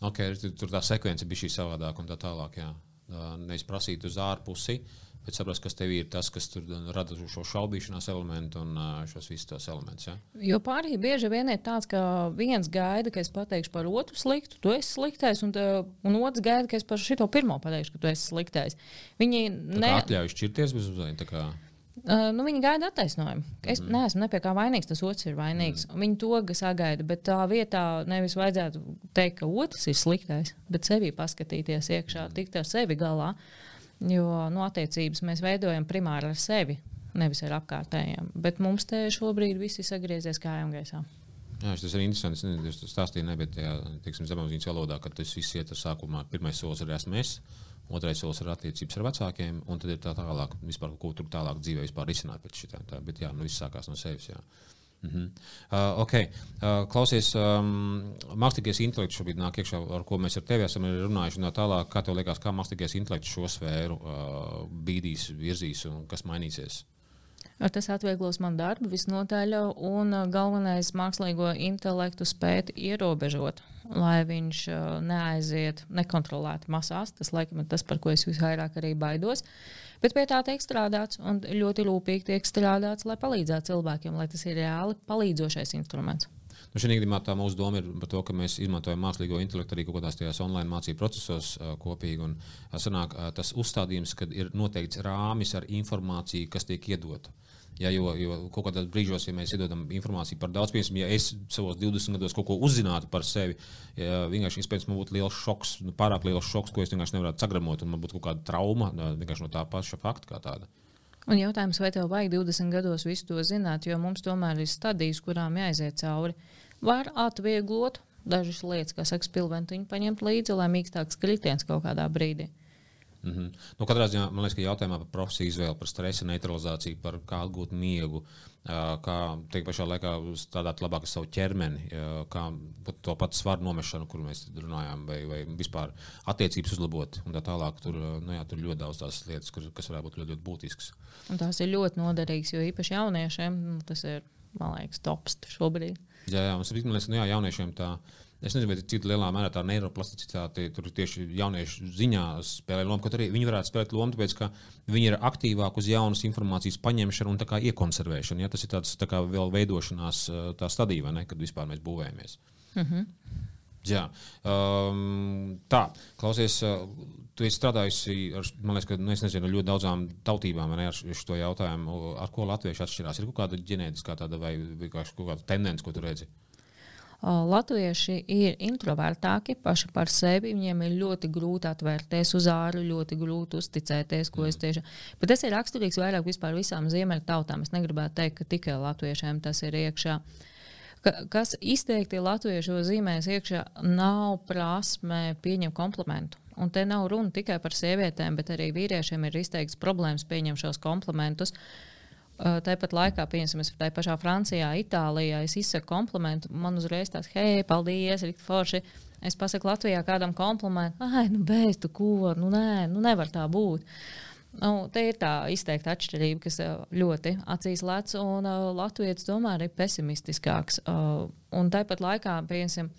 okay, tur, tā sekvence bija šī savādāka un tā tālāk. Jā. Uh, Nevis prasīt uz ārpusi, bet saprast, kas tev ir tas, kas tur rada šo šaubīšanās elementu un šos visus tos elementus. Ja? Jo pārējie bieži vien ir tāds, ka viens gaida, ka es pateikšu par otru sliktu, tu esi sliktais, un, te, un otrs gaida, ka es par šo pirmo pateikšu, ka tu esi sliktais. Viņi ne... atļauj šķirties bez uzmanības. Uh, nu, viņi gaida attaisnojumu. Es mm. neesmu ne pie kā vainīgs, tas otrs ir vainīgs. Mm. Viņi to sagaida, bet tā vietā nevis vajadzētu teikt, ka otrs ir sliktais, bet sevi paskatīties iekšā, mm. tikt ar sevi galā. Jo nu, attiecības mēs veidojam primāri ar sevi, nevis ar apkārtējiem. Bet mums te šobrīd viss ir sagriezies kājām gaisā. Jā, tas ir interesanti. Es nezinu, tas stāstīju, ne, bet zemapziņas valodā, ka tas viss iet sākumā. Pirmais solis ir esmu es otrais solis ir attiecības ar vecākiem, un tad ir tā tālāk, vispār, ko tur tālāk dzīvē vispār risināt pēc šitā. Tā, bet jā, nu viss sākās no sevis. Jā. -hmm. uh, okay. uh, klausies, um, mākslīgais intelekts šobrīd nāk iekšā, ar ko mēs ar tevi esam runājuši. No tālāk, kā tev liekas, kā mākslīgais intelekts šo sfēru uh, bīdīs, virzīs un kas mainīsies? Tas atvieglos man darbu visnotaļ, un galvenais mākslīgo intelektu spēt ierobežot lai viņš uh, neaiziet nekontrolēti masās. Tas, laikam, ir tas, par ko es visvairāk arī baidos. Bet pie tā tiek strādāts un ļoti rūpīgi tiek strādāts, lai palīdzētu cilvēkiem, lai tas ir reāli palīdzošais instruments. Nu, Šī gadījumā tā mūsu doma ir par to, ka mēs izmantojam mākslīgo intelektu arī kaut kādās tajās online mācību procesos kopīgi. Un, sanāk, tas uzstādījums, kad ir noteikts rāmis ar informāciju, kas tiek iedota. Ja, jo, jo kaut kādā brīžos, ja mēs iedodam informāciju par daudz, piemēram, ja es savos 20 gados kaut ko uzzinātu par sevi, ja vienkārši iespējams man būtu liels šoks, nu, pārāk liels šoks, ko es vienkārši nevarētu sagramot, un man būtu kaut kāda trauma vienkārši no tā paša fakta kā tāda. Un jautājums, vai tev vajag 20 gados visu to zināt, jo mums tomēr ir stadijas, kurām jāiziet cauri. Var atvieglot dažas lietas, kā saka, spilventiņu paņemt līdzi, lai mīkstāks kritiens kaut kādā brīdī. Mm -hmm. nu, katrā ziņā man liekas, ka jautājumā par profesiju izvēli, par stresa neutralizāciju, par kā atgūt miegu, kā teikt, pašā laikā strādāt labāk ar savu ķermeni, kā to patu svaru nomešanu, kur mēs runājām, vai, vai vispār attiecības uzlabot un tā tālāk. Tur, nu, jā, tur ļoti daudz tās lietas, kur, kas varētu būt ļoti, ļoti būtiskas. Un tās ir ļoti noderīgas, jo īpaši jauniešiem nu, tas ir, man liekas, tops šobrīd. Jā, jā, mums, man liekas, nu, jā, jauniešiem tā ir Es nezinu, cik lielā mērā tā neiroplasticitāte tur tieši jauniešu ziņā spēlē lomu. Kaut arī viņi varētu spēlēt lomu, tāpēc ka viņi ir aktīvāki uz jaunas informācijas paņemšanu un iekonservēšanu. Ja? Tas ir tāds tā kā vēl veidošanās tā stadija, ne, kad vispār mēs būvējamies. Mm -hmm. Jā, um, tā, klausies, tu esi strādājusi ar, man liekas, ka, nu, nezinu, ļoti daudzām tautībām ne, ar šo jautājumu, ar ko latvieši atšķirās. Ir kaut kāda ģenētiskā tāda vai vienkārši kaut kāda tendence, ko tu redzi? Uh, Latvieši ir introvertāki paši par sevi. Viņiem ir ļoti grūti atvērties uz āru, ļoti grūti uzticēties, ko es tieši. Bet tas ir raksturīgs vairāk vispār visām ziemeļu tautām. Es negribētu teikt, ka tikai latviešiem tas ir iekšā. Ka, kas izteikti latviešu zīmēs iekšā, nav prasme pieņemt komplimentu. Un te nav runa tikai par sievietēm, bet arī vīriešiem ir izteikts problēmas pieņemt šos komplimentus. Uh, Tāpat laikā, piemēram, tā pašā Francijā, Itālijā, es izsaku komplimentu. Man uzreiz tāds, hei, paldies, Rīta Forši. Es pasaku Latvijā kādam komplimentu, ah, nu, beidz, tu ko, nu, nē, nu, nevar tā būt. Nu, te ir tā izteikta atšķirība, kas ļoti acīs lec, un uh, Latvijas tomēr ir pesimistiskāks. Uh, un tāpat laikā, piemēram,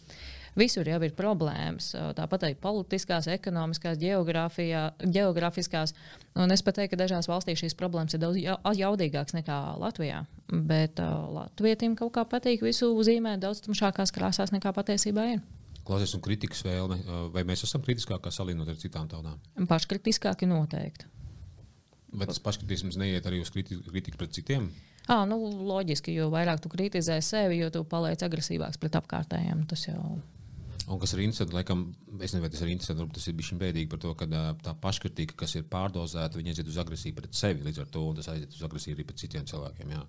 Visur jau ir problēmas. Tāpat arī politiskās, ekonomiskās, geogrāfiskās. Un es pat teiktu, ka dažās valstīs šīs problēmas ir daudz jaudīgākas nekā Latvijā. Bet uh, Latvijiem kaut kā patīk visu zīmēt daudz tumšākās krāsās nekā patiesībā ir. Klausies, un kritikas vēlme, vai mēs esam kritiskāki salīdzinot ar citām tautām? Paškritiskāki noteikti. Vai tas paškritisms neiet arī uz kritiku, pret citiem? À, nu, loģiski, jo vairāk tu kritizē sevi, jo tu paliec agresīvāks pret apkārtējiem. Tas jau Un kas ir interesanti, laikam, es nezinu, vai tas ir interesanti, varbūt tas ir bijis bēdīgi par to, ka tā paškritika, kas ir pārdozēta, viņa aiziet uz agresiju pret sevi līdz ar to, un tas aiziet uz agresiju arī pret citiem cilvēkiem. Jā.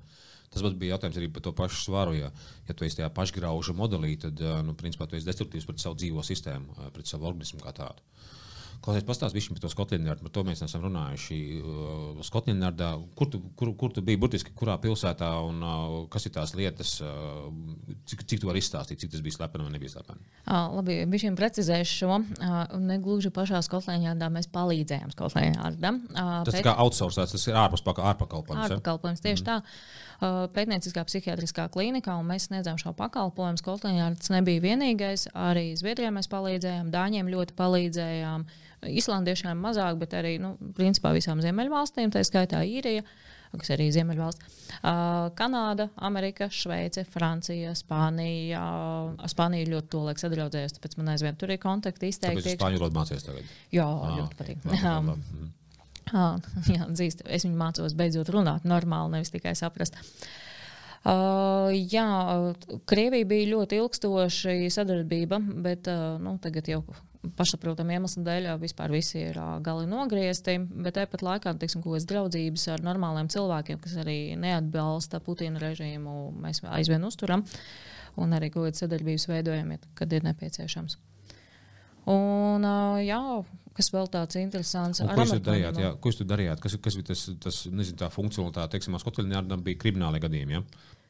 Tas bija jautājums arī par to pašu svaru. Ja, ja tu esi tajā pašgrauža modelī, tad nu, principā tu esi destruktīvs pret savu dzīvo sistēmu, pret savu organismu kā tādu. Klausies, pastāstīsim par to Skotlandu. Par to mēs esam runājuši. Uh, Skotlandā, kur, tu, kur, kur tu biji, burtiski kurā pilsētā un uh, kas ir tās lietas, uh, cik, cik tu vari izstāstīt, cik tas bija slepeni vai nebija slepeni? Uh, labi, viņš viņam precizēs šo. Uh, negluži pašā Skotlandā mēs palīdzējām Skotlandā. Uh, tas pēc... kā outsourcēts, tas ir ārpus ārpakalpojums. Ārpakalpojums, tieši mm. tā. Uh, pētnieciskā psihiatriskā klinikā, un mēs sniedzām šo pakalpojumu. Skotlandā tas nebija vienīgais. Arī Zviedrijā mēs palīdzējām, Dāņiem ļoti palīdzējām. Islandiešiem mazāk, bet arī nu, principā visām ziemeļvalstīm, tā skaitā īrija. Kas arī Ziemeļvalsts. Kanāda, Amerika, Šveice, Francija, Spānija. Spānija ļoti to laiku sadraudzējusi, tāpēc man aizvien tur ir kontakti izteikti. Tāpēc spāņu valodu mācīties tagad. Jā, ah, ļoti patīk. Labi, labi, labi. Ah, jā, dzīst. Es viņu mācos beidzot runāt normāli, nevis tikai saprast. Uh, jā, Krievija bija ļoti ilgstoša sadarbība, bet uh, nu, tagad jau pašsaprotamu iemeslu dēļ vispār visi ir gali nogriezti. Bet tāpat laikā teiksim, kaut kādas draudzības ar normāliem cilvēkiem, kas arī neatbalsta Putina režīmu, mēs aizvien uzturam un arī kaut kādas sadarbības veidojam, kad ir nepieciešams. Un, jā, kas vēl tāds interesants. Un ko jūs darījāt? Jā, ko jūs darījāt? Kas, kas bija tas, tas nezinu, tā funkcionalitāte, teiksim, Skotlandē bija krimināli gadījumi? Ja?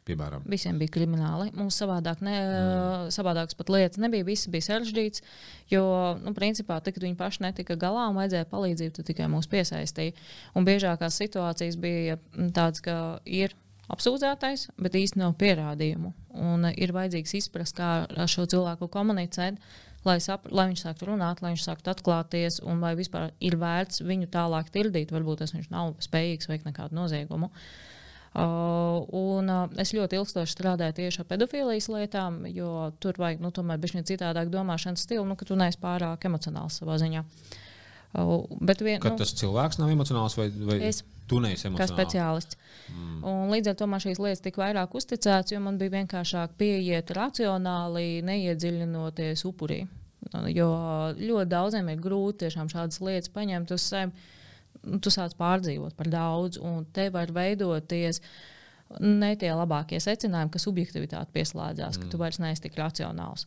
Piemēram? Visiem bija krimināli. Mums savādāk, ne, mm. savādākas pat lietas nebija. Viss bija sarežģīts. Jo, nu, principā, tad, kad viņi paši netika galā un vajadzēja palīdzību, tad tikai mūs piesaistīja. Un biežākās situācijas bija tādas, ka ir apsūdzētais, bet īstenībā nav pierādījumu. Un ir vajadzīgs izprast, kā ar šo cilvēku komunicēt. Lai, sap, lai viņš sāktu runāt, lai viņš sāktu atklāties, un vai vispār ir vērts viņu tālāk tirdīt. Varbūt tas viņš nav spējīgs veikt nekādu noziegumu. Uh, un, es ļoti ilgstoši strādāju tieši ar pedofīlijas lietām, jo tur vajag nu, tomēr bišķiņa citādāk domāšanas stilu, nu, ka tu neesi pārāk emocionāls savā ziņā. Uh, vien, Kad nu, tas cilvēks nav emocionāls vai, vai es, tu neesi emocionāls? Kā speciālists. Mm. Un līdz ar to man šīs lietas tika vairāk uzticētas, jo man bija vienkāršāk pieiet racionāli, neiedziļinoties upurī. Jo ļoti daudziem ir grūti tiešām šādas lietas paņemt uz sevi Nu, tu sāc pārdzīvot par daudz, un te var veidoties ne tie labākie secinājumi, ka subjektivitāte pieslēdzās, mm. ka tu mm. vairs neesi tik racionāls.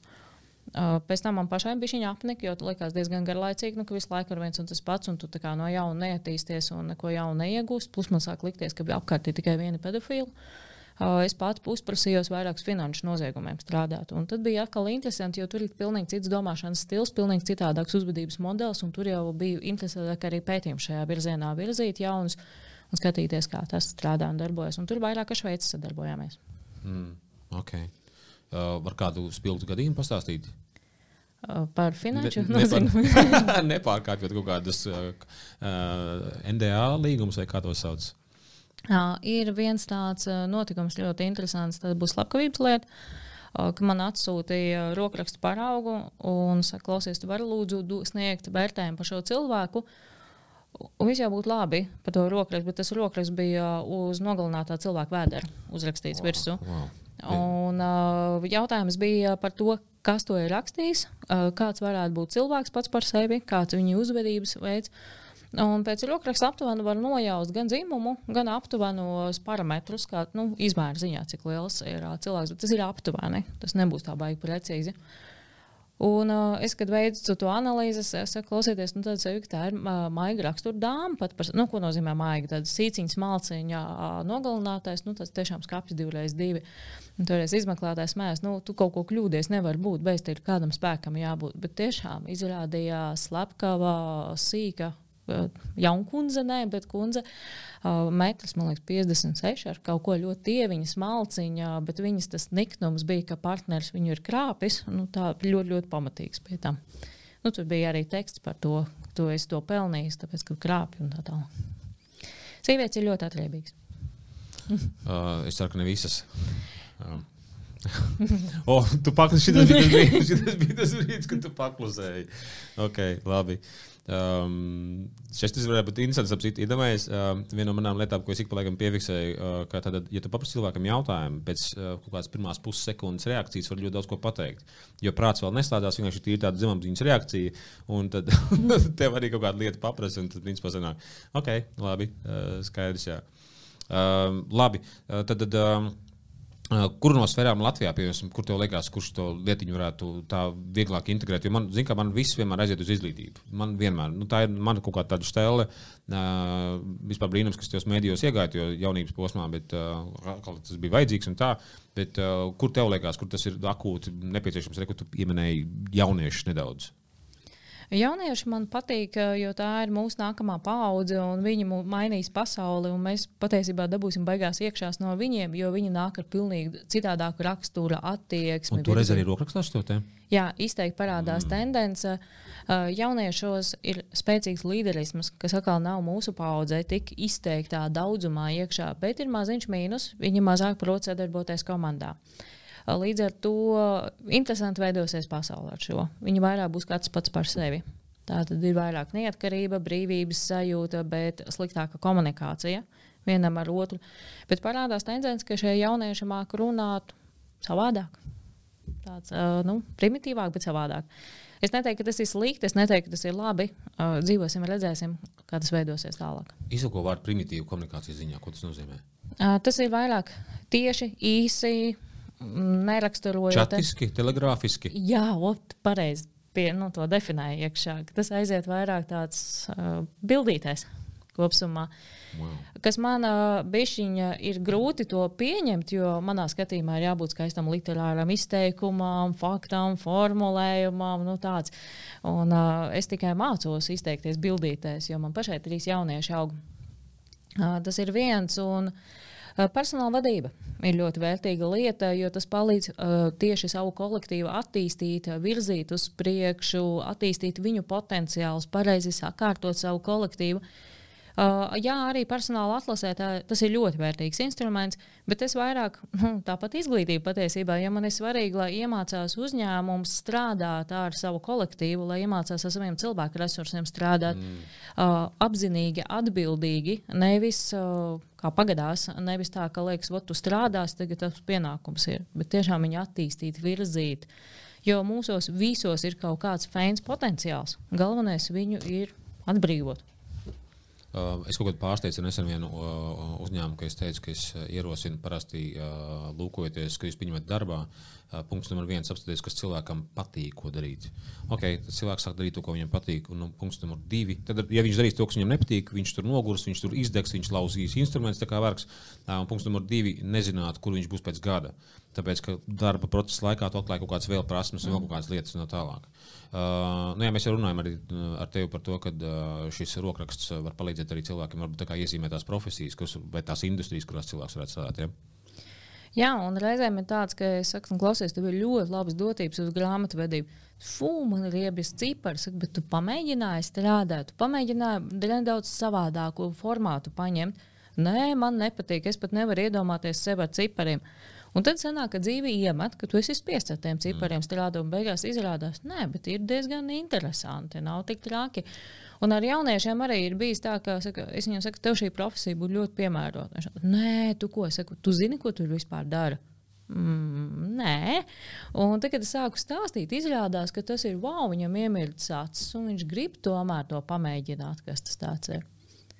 Uh, pēc tam man pašai bija viņa apnika, jo tas likās diezgan garlaicīgi, nu, ka visu laiku ir viens un tas pats, un tu no jauna neattīsties un neko jaunu neiegūst. Plus man sāk likties, ka apkārt ir tikai viena pedofila. Uh, es pati uzprasījos vairākus finanšu noziegumiem strādāt. Un tad bija atkal interesanti, jo tur ir pilnīgi cits domāšanas stils, pilnīgi citādāks uzvedības modelis, un tur jau bija interesanti arī pētījumi šajā virzienā virzīt jaunus un skatīties, kā tas strādā un darbojas. Un tur vairāk ar Šveici sadarbojāmies. Mm, okay. uh, var kādu spilgtu gadījumu pastāstīt? Uh, par finanšu ne, noziegumu. Nepārkāpjot kaut kādus uh, NDA līgumus vai kā tos sauc. Uh, ir viens tāds uh, notikums, ļoti interesants. Tas būs slepkavības lieta. Uh, ka man atsūtīja rokrakstu paraugu un saka, klausies, tu vari lūdzu sniegt vērtējumu par šo cilvēku. Un viss jau būtu labi par to rokrakstu, bet tas rokraksts bija uz nogalinātā cilvēka vēdera uzrakstīts wow, virsū. Wow. Un, uh, jautājums bija par to, kas to ir rakstījis, uh, kāds varētu būt cilvēks pats par sevi, kāds ir viņa uzvedības veids. Uh, Un pēc rokraksta aptuveni var nojaust gan dzimumu, gan aptuvenos parametrus, kā nu, izmēra ziņā, cik liels ir cilvēks. Bet tas ir aptuveni. Tas nebūs tā baigi precīzi. Un uh, es, kad veicu to analīzi, es saku, klausieties, nu, sevi, tā ir uh, maiga rakstura dāma. Pat par, nu, ko nozīmē maiga? Tāda sīciņa, malciņa, uh, nogalinātais, nu, tas tiešām skāpjas divreiz divi. Un toreiz izmeklētājs mēs, nu, tu kaut ko kļūdies, nevar būt, bez tam ir kādam spēkam jābūt. Bet tiešām izrādījās slepkava, sīka jaunkundze, nē, bet kundze uh, metrs, man liekas, 56 ar kaut ko ļoti dieviņas malciņā, bet viņas tas niknums bija, ka partneris viņu ir krāpis. Nu, tā ļoti, ļoti pamatīgs pie tam. Nu, tur bija arī teksts par to, to es to pelnīju, tāpēc, ka krāpju un tā tālāk. Sievietes ir ļoti atriebīgas. uh, es ceru, ka ne visas. Uh. Oh, tu paklusi, šis bija tas brīdis, kad tu paklusēji. Ok, labi. Um, šis varētu būt interesants. Apsit, iedomājies, uh, viena no manām lietām, ko es ik pa laikam piefiksēju, uh, ka tad, ja tu paprasti cilvēkam jautājumu, pēc uh, kaut kādas pirmās pussekundes reakcijas var ļoti daudz ko pateikt. Jo prāts vēl neslēdzās, vienkārši ir tāda zemapziņas reakcija, un tad tev arī kaut kāda lieta paprasa, un tad principā sanāk, ok, labi, uh, skaidrs, jā. Uh, labi, uh, tad. tad um, Kur no sfērām Latvijā, piemēram, kur tev liekas, kurš to lietiņu varētu tā vieglāk integrēt? Jo man, zin, kā, man viss vienmēr aiziet uz izglītību. Man vienmēr, nu, tā ir mana kaut kāda tāda stēle. Uh, vispār brīnums, kas tajos mēdījos iegāja, jo jaunības posmā, bet uh, tas bija vajadzīgs un tā. Bet, uh, kur tev liekas, kur tas ir akūti nepieciešams? Re, tu pieminēji jauniešus nedaudz? Jaunieši man patīk, jo tā ir mūsu nākamā paudze, un viņi mainīs pasauli. Mēs patiesībā dabūsim beigās iekšā no viņiem, jo viņi nāk ar pilnīgi citādāku rakstura attieksmi. Un toreiz arī rokrakstā šo tēmu? Jā, izteikti parādās mm. tendence. Jauniešos ir spēcīgs līderisms, kas atkal nav mūsu paudzē tik izteiktā daudzumā iekšā, bet ir maziņš mīnus. Viņi mazāk prot sadarboties komandā. Līdz ar to interesanti veidosies pasaule ar šo. Viņi vairāk būs katrs pats par sevi. Tā tad ir vairāk neatkarība, brīvības sajūta, bet sliktāka komunikācija vienam ar otru. Bet parādās tendence, ka šie jaunieši māca runāt savādāk tāds nu, primitīvāk, bet savādāk. Es neteiktu, ka tas ir slikti, es neteiktu, ka tas ir labi. Uh, dzīvosim, redzēsim, kā tas veidosies tālāk. Izsako vārdu primitīvu komunikācijas ziņā, ko tas nozīmē? Uh, tas ir vairāk tieši, īsi, neraksturojot. Čatiski, telegrāfiski. Jā, ot, pareizi. Pie, nu, to definēja iekšā. Tas aiziet vairāk tāds uh, bildītēs kopumā. Wow. Kas man bišķiņa ir grūti to pieņemt, jo manā skatījumā ir jābūt skaistam literāram izteikumam, faktam, formulējumam. Nu tāds. Un, uh, es tikai mācos izteikties bildītēs, jo man pašai trīs jaunieši aug. Uh, tas ir viens. Un, uh, Personāla vadība ir ļoti vērtīga lieta, jo tas palīdz tieši savu kolektīvu attīstīt, virzīt uz priekšu, attīstīt viņu potenciālus, pareizi sakārtot savu kolektīvu. Uh, jā, arī personāla atlasē tā, tas ir ļoti vērtīgs instruments, bet es vairāk nu, tāpat izglītību patiesībā, ja man ir svarīgi, lai iemācās uzņēmums strādāt ar savu kolektīvu, lai iemācās ar saviem cilvēku resursiem strādāt mm. uh, apzinīgi, atbildīgi, nevis uh, kā pagadās, nevis tā, ka liekas, ka tu strādāsi, tagad tas pienākums ir, bet tiešām viņu attīstīt, virzīt. Jo mūsos visos ir kaut kāds feins potenciāls. Galvenais viņu ir atbrīvot. Uh, es kaut kādā pārsteidzu nesen vienu uh, uzņēmumu, ka es teicu, ka es uh, ierosinu parasti lūkojoties, ka jūs pieņemat darbā. Punkts numur viens - apstāties, kas cilvēkam patīk, ko darīt. Okay, tad cilvēks sāk darīt to, ko viņam patīk. Un, nu, punkts numur divi. Tad, ja viņš darīs to, kas viņam nepatīk, viņš tur nogurs, viņš tur izdegs, viņš lauzīs instrumentus, tā kā vergs. Un punkts numur divi - nezināt, kur viņš būs pēc gada. Tāpēc, ka darba procesa laikā tu atklāji kaut kādas vēl prasmes un vēl kaut kādas lietas no tālāk. Uh, nu, jā, mēs jau runājam arī ar tevi par to, ka uh, šis rokraksts var palīdzēt arī cilvēkiem varbūt, iezīmēt tās profesijas kuras, vai tās industrijas, kurās cilvēks varētu strādāt. Ja? Jā, un reizēm ir tāds, ka es saku, nu, klausies, tev ir ļoti labas dotības uz grāmatvedību. Fū, man ir riebjas cipars, bet tu pamēģināji strādāt, tu pamēģināji nedaudz savādāku formātu paņemt. Nē, man nepatīk, es pat nevaru iedomāties sevi ar cipariem. Un tad sanāk, ka dzīve iemet, ka tu esi spiests ar tiem cipariem mm. strādāt, un beigās izrādās, nē, bet ir diezgan interesanti, nav tik traki. Un ar jauniešiem arī ir bijis tā, ka saka, es viņiem saku, tev šī profesija būtu ļoti piemērota. Nē, tu ko saku, tu zini, ko tu vispār dari. Mm, nē, un tad, kad es sāku stāstīt, izrādās, ka tas ir wow, viņam iemirdzis acis, un viņš grib tomēr to pamēģināt, kas tas ir.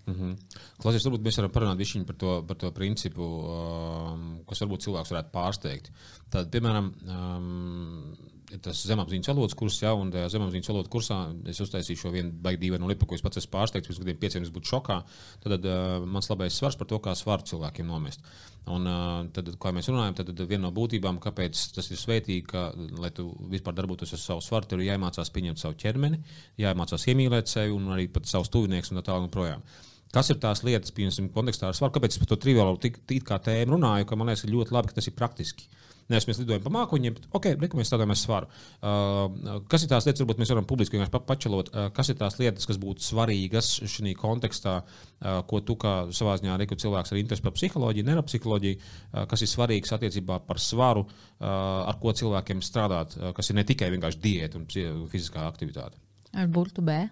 Mm -hmm. Klausies, varbūt mēs varam parunāt par to, par to principu, um, kas varbūt cilvēks varētu pārsteigt. Tad, piemēram, um, tas zemapziņas valodas kurs, ja, un tajā zemapziņas valodas kursā es uztaisīju šo vienu baigtu dīvainu lipu, ko es pats esmu pārsteigts. Pirms gadiem pieciem es būtu šokā. Tad uh, mans labais svars par to, kā svaru cilvēkiem nomest. Un, uh, tad, kā mēs runājam, tad, tad viena no būtībām, kāpēc tas ir svētīgi, ka, lai tu vispār darbotos ar savu svaru, ir jāiemācās pieņemt savu ķermeni, jāiemācās iemīlēt sevi un arī pat savus tuvinieks un tā tālāk. Kas ir tās lietas, piemēram, kontekstā ar svaru? Kāpēc es par to triviālu tēmu runāju, man liekas, ļoti labi, ka tas ir praktiski. Nevis mēs lidojam pa mākoņiem, bet ok, reku mēs strādājam ar svaru. Uh, kas ir tās lietas, varbūt mēs varam publiski vienkārši pačelot, uh, kas ir tās lietas, kas būtu svarīgas šajā kontekstā, uh, ko tu kā savā ziņā arī cilvēks ar interesi par psiholoģiju, neuropsiholoģiju, uh, kas ir svarīgs attiecībā par svaru, uh, ar ko cilvēkiem strādāt, uh, kas ir ne tikai vienkārši diēta un fiziskā aktivitāte. Ar burtu B.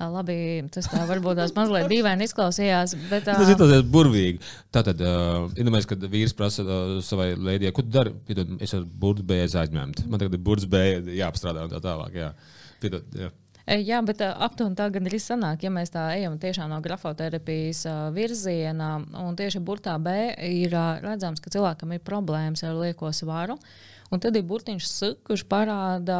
Labi, tas tā varbūt tās mazliet dīvaini izklausījās. Bet, tas ir tas burvīgi. Tātad, uh, iedomājieties, kad vīrs prasa uh, savai lēdijai, ko tu dari? Piedod, es ar burbuļu bēju aizņemtu. Man tagad ir burbuļu bēja jāapstrādā un tā tālāk. Jā. Piedod, jā. Jā, bet aptuveni tā gan arī sanāk, ja mēs tā ejam tiešām no grafoterapijas virziena. Un tieši burtā B ir redzams, ka cilvēkam ir problēmas ar lieko svaru. Un tad ir burtiņš S, kurš parāda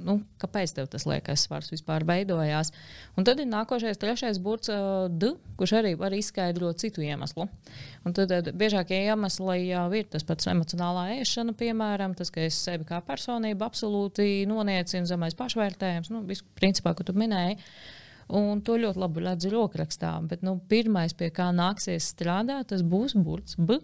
nu, kāpēc tev tas liekas svars vispār veidojās. Un tad ir nākošais, trešais burts, D, kurš arī var izskaidrot citu iemeslu. Un tad, tad biežākie iemesli jau ir tas pats emocionālā ēšana, piemēram, tas, ka es sevi kā personību absolūti noniecinu, zemais pašvērtējums, nu, visu principā, ko tu minēji. Un to ļoti labi redzu rokrakstā. Bet nu, pirmais, pie kā nāksies strādāt, tas būs burts B.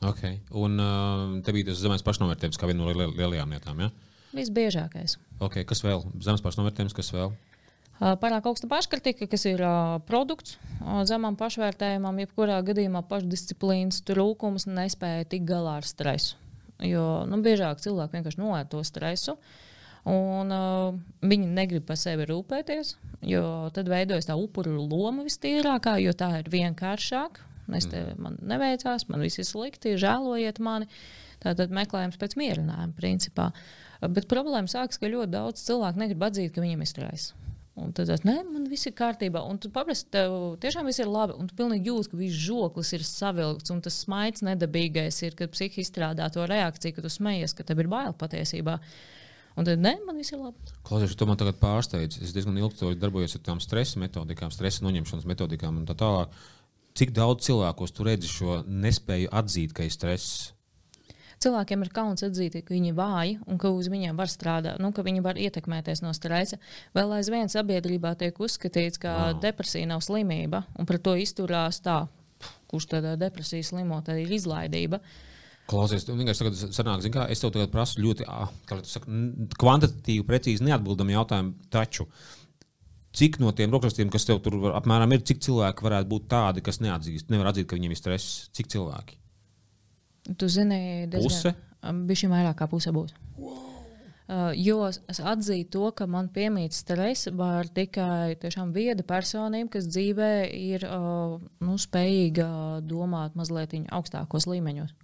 Okay. Un uh, te bija tas zemais pašnovērtējums, kā viena no liel lielajām lietām. Ja? Visbiežākais. Okay. Kas vēl? Zemes pašnovērtējums, kas vēl? Pārāk augsta paškritika, kas ir uh, produkts uh, zemam pašvērtējumam, jebkurā gadījumā pašdisciplīnas trūkums nespēja tikt galā ar stresu. Jo nu, biežāk cilvēki vienkārši noēd to stresu. Un, uh, viņi negrib par sevi rūpēties, jo tad veidojas tā upuru loma vistīrākā, jo tā ir vienkāršāk. Es te, man neveicās, man viss ir slikti, žēlojiet mani. Tātad meklējums pēc mierinājuma, principā. Bet problēma sākas, ka ļoti daudz cilvēku negrib atzīt, ka viņiem ir stress. Un tad, nē, man viss ir kārtībā. Un tu paprasti, tev tiešām viss ir labi. Un tu pilnīgi jūti, ka viss žoklis ir savilkts. Un tas smaids nedabīgais ir, kad psihi izstrādā to reakciju, ka tu smejies, ka tev ir bail patiesībā. Un tad, nē, man viss ir labi. Klausies, tu man tagad pārsteidz. Es diezgan ilgi darbojos ar tām stresa metodikām, stresa noņemšanas metodikām un tā tālāk. Cik daudz cilvēkos tu redzi šo nespēju atzīt, ka ir stress? Cilvēkiem ir kauns atzīt, ka viņi vāji un ka uz viņiem var strādāt, nu, ka viņi var ietekmēties no stresa. Vēl aizvien sabiedrībā tiek uzskatīts, ka wow. depresija nav slimība, un pret to izturās tā, kurš tādā depresija slimo, tad ir izlaidība. Klausies, tu vienkārši tagad sanāk, kā, es tev tagad prasu ļoti saka, kvantitatīvi, precīzi neatbildamu jautājumu, taču cik no tiem rokrakstiem, kas tev tur apmēram ir, cik cilvēki varētu būt tādi, kas neatzīst, nevar atzīt, ka viņiem ir stress, cik cilvēki? Tu zini, puse? Bija šī vairāk kā puse būs. Wow. Uh, jo es atzīstu to, ka man piemīt stress var tikai vieda personība, kas dzīvē ir uh, nu, spējīga domāt mazliet augstākos līmeņos.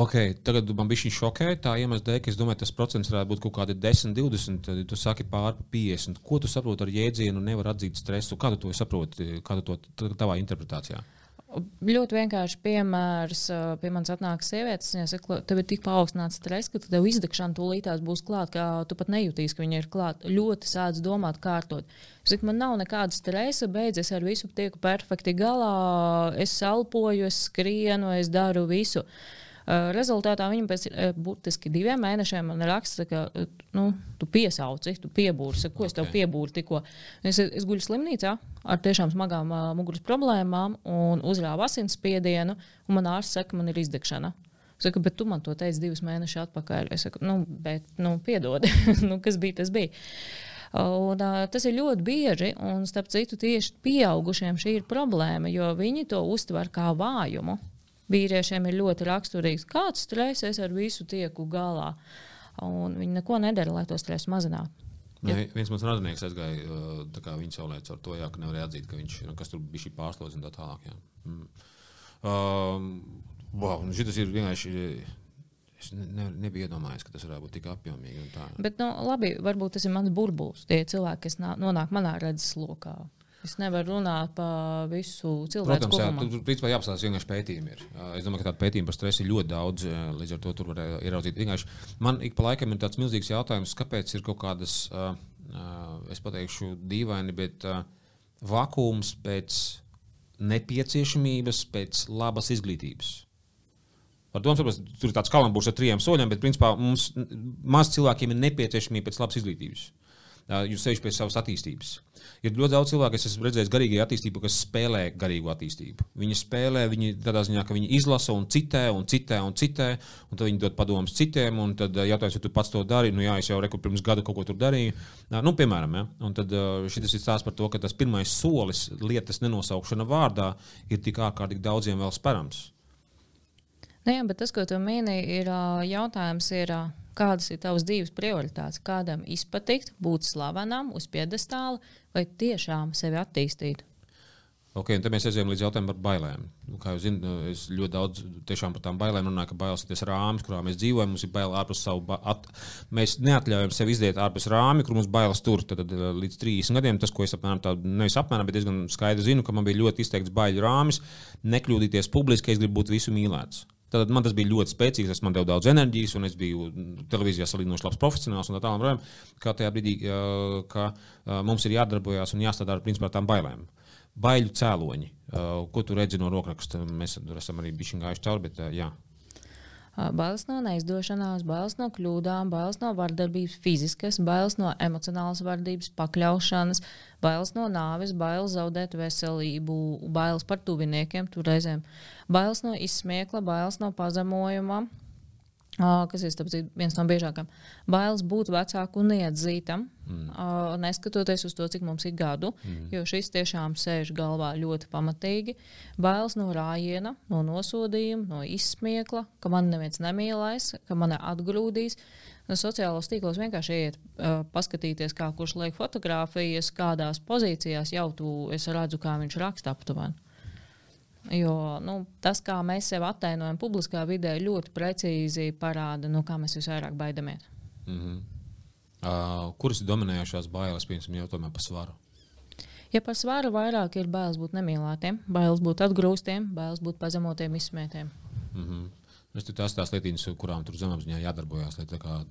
Okay, tagad man bija šī šokē, tā iemesla dēļ, ka es domāju, tas procents varētu būt kaut kādi 10, 20, tad tu saki pār 50. Ko tu saproti ar jēdzienu, nevar atzīt stresu? Kā tu to saproti, kā tu to tavā interpretācijā? Ļoti vienkārši piemērs. Pie manis atnāk sievietes, viņa saka, tev ir tik paaugstināts stress, ka tev izdegšana tūlītās būs klāta, ka tu pat nejūtīsi, ka viņa ir klāta. Ļoti sāc domāt, kārtot. Es saku, man nav nekāda stresa, beidzies ar visu, tieku perfekti galā, es elpoju, es skrienu, es daru visu. Uh, rezultātā viņam pēc burtiski diviem mēnešiem man raksta, ka nu, tu piesauci, tu piebūri, ko es tev okay. piebūru tikko. Es, es guļu slimnīcā ar tiešām smagām uh, muguras problēmām un uzrāvu asinsspiedienu, un man ārsts saka, man ir izdegšana. Es saku, bet tu man to teici divus mēnešus atpakaļ. Es saku, nu, bet, nu, piedod, nu, kas bija, tas bija. Un, uh, tas ir ļoti bieži, un starp citu, tieši pieaugušiem šī ir problēma, jo viņi to uztver kā vājumu vīriešiem ir ļoti raksturīgs, kāds stress es ar visu tieku galā. Un viņi neko nedara, lai to stresu mazinātu. Ja. Ne, viens mans radinieks aizgāja, uh, viņš saulēca ar to, jā, ka nevarēja atzīt, ka viņš nu, tur bija šī pārslodze un tā tālāk. Jā. Mm. Um, wow, nu šis ir vienkārši. Es ne, nebiju iedomājies, ka tas varētu būt tik apjomīgi. Bet, nu, labi, varbūt tas ir mans burbulis. Tie cilvēki, kas nonāk manā redzeslokā, Es nevaru runāt par visu cilvēku. Protams, jā, tur principā jāapstāsta vienkārši pētījumi. Ir. Es domāju, ka tādu pētījumu par stresu ir ļoti daudz, līdz ar to tur var ieraudzīt. Vienkārši man ik pa laikam ir tāds milzīgs jautājums, kāpēc ir kaut kādas, es pateikšu, dīvaini, bet vakums pēc nepieciešamības, pēc labas izglītības. Ar domu saprast, tur ir tāds kalambūrs ar trijiem soļiem, bet principā mums maz cilvēkiem ir nepieciešamība pēc labas izglītības. Jūs sevišķi pēc savas attīstības. Ir ļoti daudz cilvēku, kas esmu redzējis garīgajā attīstībā, kas spēlē garīgu attīstību. Viņi spēlē, viņi tādā ziņā, ka viņi izlasa un citē, un citē, un citē, un tad viņi dod padomus citiem, un tad jautājums, vai tu pats to dari. Nu, jā, es jau reku pirms gada kaut ko tur darīju. Nu, piemēram, ja? un tad šis ir stāsts par to, ka tas pirmais solis lietas nenosaukšana vārdā ir tik ārkārtīgi daudziem vēl sperams. Nu, jā, bet tas, ko tu mini, ir jautājums. Ir, kādas ir tavas dzīves prioritātes, kādam izpatikt, būt slavenam, uz piedestāla vai tiešām sevi attīstīt. Okay, tad mēs aizējām līdz jautājumam par bailēm. Nu, kā jūs zināt, es ļoti daudz par tām bailēm runāju, ka bailes ir tas rāmis, kurā mēs dzīvojam. Mums ir bail ārpus savu. At... Mēs neatļaujam sev iziet ārpus rāmja, kur mums bailes tur. Tad, tad līdz 30 gadiem tas, ko es apmēram tādu, nevis apmēram, bet diezgan skaidri zinu, ka man bija ļoti izteikts baiļu rāmis, nekļūdīties publiski, es gribu būt visu mīlēts. Tad man tas bija ļoti spēcīgs, tas man deva daudz enerģijas, un es biju televīzijā salīdzinoši labs profesionāls. Tā tālāk, kā tajā brīdī, ka mums ir jādarbojas un jāstrādā ar principā, tām bailēm. Baiļu cēloņi, ko tu redzi no rokraksta, mēs esam arī bijuši gājuši cauri, bet jā. Bailes no neizdošanās, bailes no kļūdām, bailes no vardarbības, fiziskas, bailes no emocionālas vardarbības, pakļaušanas, bailes no nāves, bailes zaudēt veselību, bailes par tuviniekiem, tur reizēm bailes no izsmiekla, bailes no pazemojuma, kas ir tāpēc, viens no biežākajiem. Bailes būt vecākam un neatzītam, mm. neskatoties uz to, cik mums ir gadu, mm. jo šis tiešām sēž galvā ļoti pamatīgi. Bailes no rājiena, no nosodījuma, no izsmiekla, ka man neviens nemīlēs, ka man atgrūdīs. Sociālos tīklos vienkārši iet, uh, paskatīties, kā kurš liek fotografijas, kādās pozīcijās jau tu redzu, kā viņš raksta aptuveni. Jo nu, tas, kā mēs sevi attēlojam publiskā vidē, ļoti precīzi parāda, no kā mēs visvairāk baidamies. Mm -hmm. uh, kuras ir dominējošās bailes, piemēram, jau tomēr par svaru? Ja par svaru vairāk ir bailes būt nemīlētiem, bailes būt atgrūstiem, bailes būt pazemotiem, izsmētiem. Mm -hmm. Es tur tās tās lietas, kurām tur zemapziņā jādarbojas, lai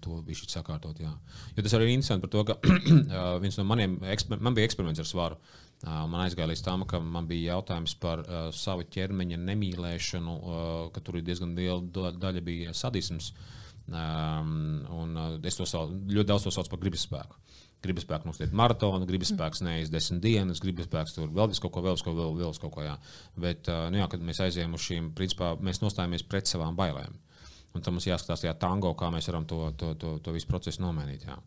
to visu sakārtot. Jā. Jo tas arī ir interesanti par to, ka viens no maniem man bija eksperiments ar svaru. Man aizgāja līdz tam, ka man bija jautājums par uh, savu ķermeņa nemīlēšanu, uh, ka tur ir diezgan liela daļa bija sadisms. Um, un, uh, es to saucu, ļoti daudz to saucu par gribas spēku. Gribas spēks noslēgt maratonu, gribas spēks neiz desmit dienas, gribas spēks tur vēl kaut ko, vēl kaut ko, vēl, vēl kaut ko. Jā. Bet, nu, jā, kad mēs aizējām uz šīm, principā mēs nostājamies pret savām bailēm. Un tam mums jāskatās tajā tango, kā mēs varam to, to, to, to visu procesu nomainīt. Jā.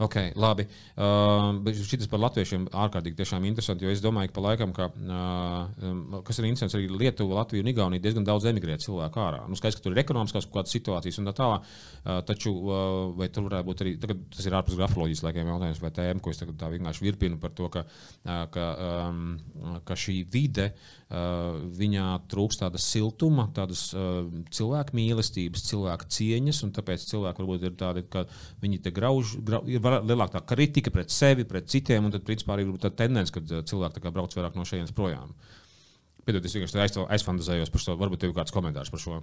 Ok, labi. Uh, šis par latviešiem ārkārtīgi tiešām interesanti, jo es domāju, ka pa laikam, ka, uh, kas ir interesants, arī Lietuva, Latvija un Igaunija diezgan daudz emigrē cilvēku ārā. Nu, skaidrs, ka tur ir ekonomiskās kaut kādas situācijas un tā tālāk, uh, taču uh, vai tur varētu būt arī, tagad tas ir ārpus grafoloģijas laikiem jautājums vai tēma, ko es tagad tā vienkārši virpinu par to, ka, uh, ka, um, ka šī vide, uh, viņā trūkst tāda siltuma, tādas uh, cilvēku mīlestības, cilvēku cieņas, un tāpēc cilvēki varbūt ir tādi, ka viņi te grauž, grauž lielāka kritika pret sevi, pret citiem, un tad, principā, arī tā tendence, ka uh, cilvēki brauc vairāk no šejienes projām. Piedod, es vienkārši aizfantazējos par to, varbūt tev ir kāds komentārs par šo.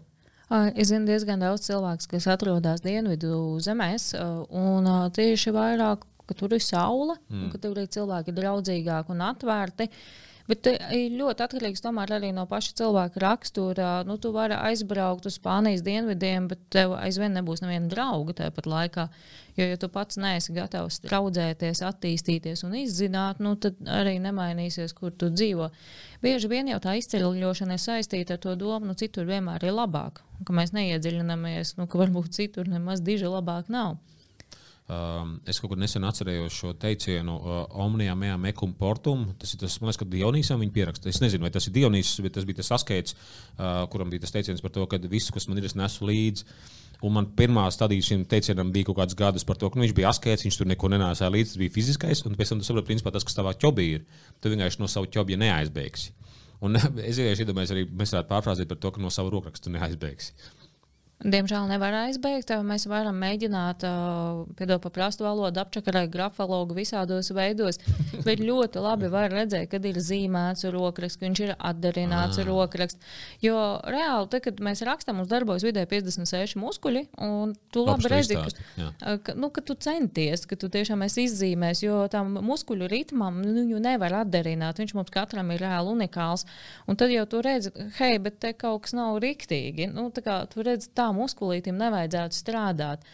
Es zinu diezgan daudz cilvēku, kas atrodas dienvidu zemēs, un tieši vairāk, ka tur ir saule, mm. ka tur ir cilvēki draudzīgāki un atvērti. Uh, Bet ir ļoti atkarīgs arī no paša cilvēka rakstura. Nu, tu vari aizbraukt uz Spānijas dienvidiem, bet tev aizvien nebūs neviena drauga tāpat laikā. Jo, ja tu pats neesi gatavs traudzēties, attīstīties un izzināt, nu, tad arī nemainīsies, kur tu dzīvo. Bieži vien jau tā izceļošana ir saistīta ar to domu, nu, citur vienmēr ir labāk, ka mēs neiedziļināmies, nu, ka varbūt citur nemaz diži labāk nav. Um, es kaut kur nesen atcerējos šo teicienu, uh, omnijā mea mecum portum. Tas ir tas, liekas, ka Dionīsam viņa pieraksta. Es nezinu, vai tas ir Dionīsas, bet tas bija tas askaits, uh, kuram bija tas teiciens par to, ka viss, kas man ir, es nesu līdzi. Un man pirmā stadija šim teicienam bija kaut kāds gadus par to, ka nu, viņš bija askēts, viņš tur neko nenāsāja līdzi, tas bija fiziskais, un pēc tam tu saproti, principā tas, kas tavā ķobī ir, tu vienkārši no savu ķobja neaizbēgsi. Un es vienkārši iedomājos, arī mēs varētu pārfrāzēt par to, ka no savu rokrakstu neaizbēgsi. Diemžēl nevar aizbeigt. Mēs varam mēģināt, piedot pa prastu valodu, apčakarēt grafologu visādos veidos, bet ļoti labi var redzēt, kad ir zīmēts rokraksts, ka viņš ir atdarināts ah. rokraksts. Jo reāli, te, kad mēs rakstām, mums darbojas vidēji 56 muskuļi, un tu labi redzi, ka, ka, nu, ka tu centies, ka tu tiešām esi izzīmējis, jo tam muskuļu ritmam nu, viņu nevar atdarināt. Viņš mums katram ir reāli unikāls. Un tad jau tu redzi, hei, bet te kaut kas nav riktīgi. Nu, tā kā tu redzi tā muskulītim nevajadzētu strādāt.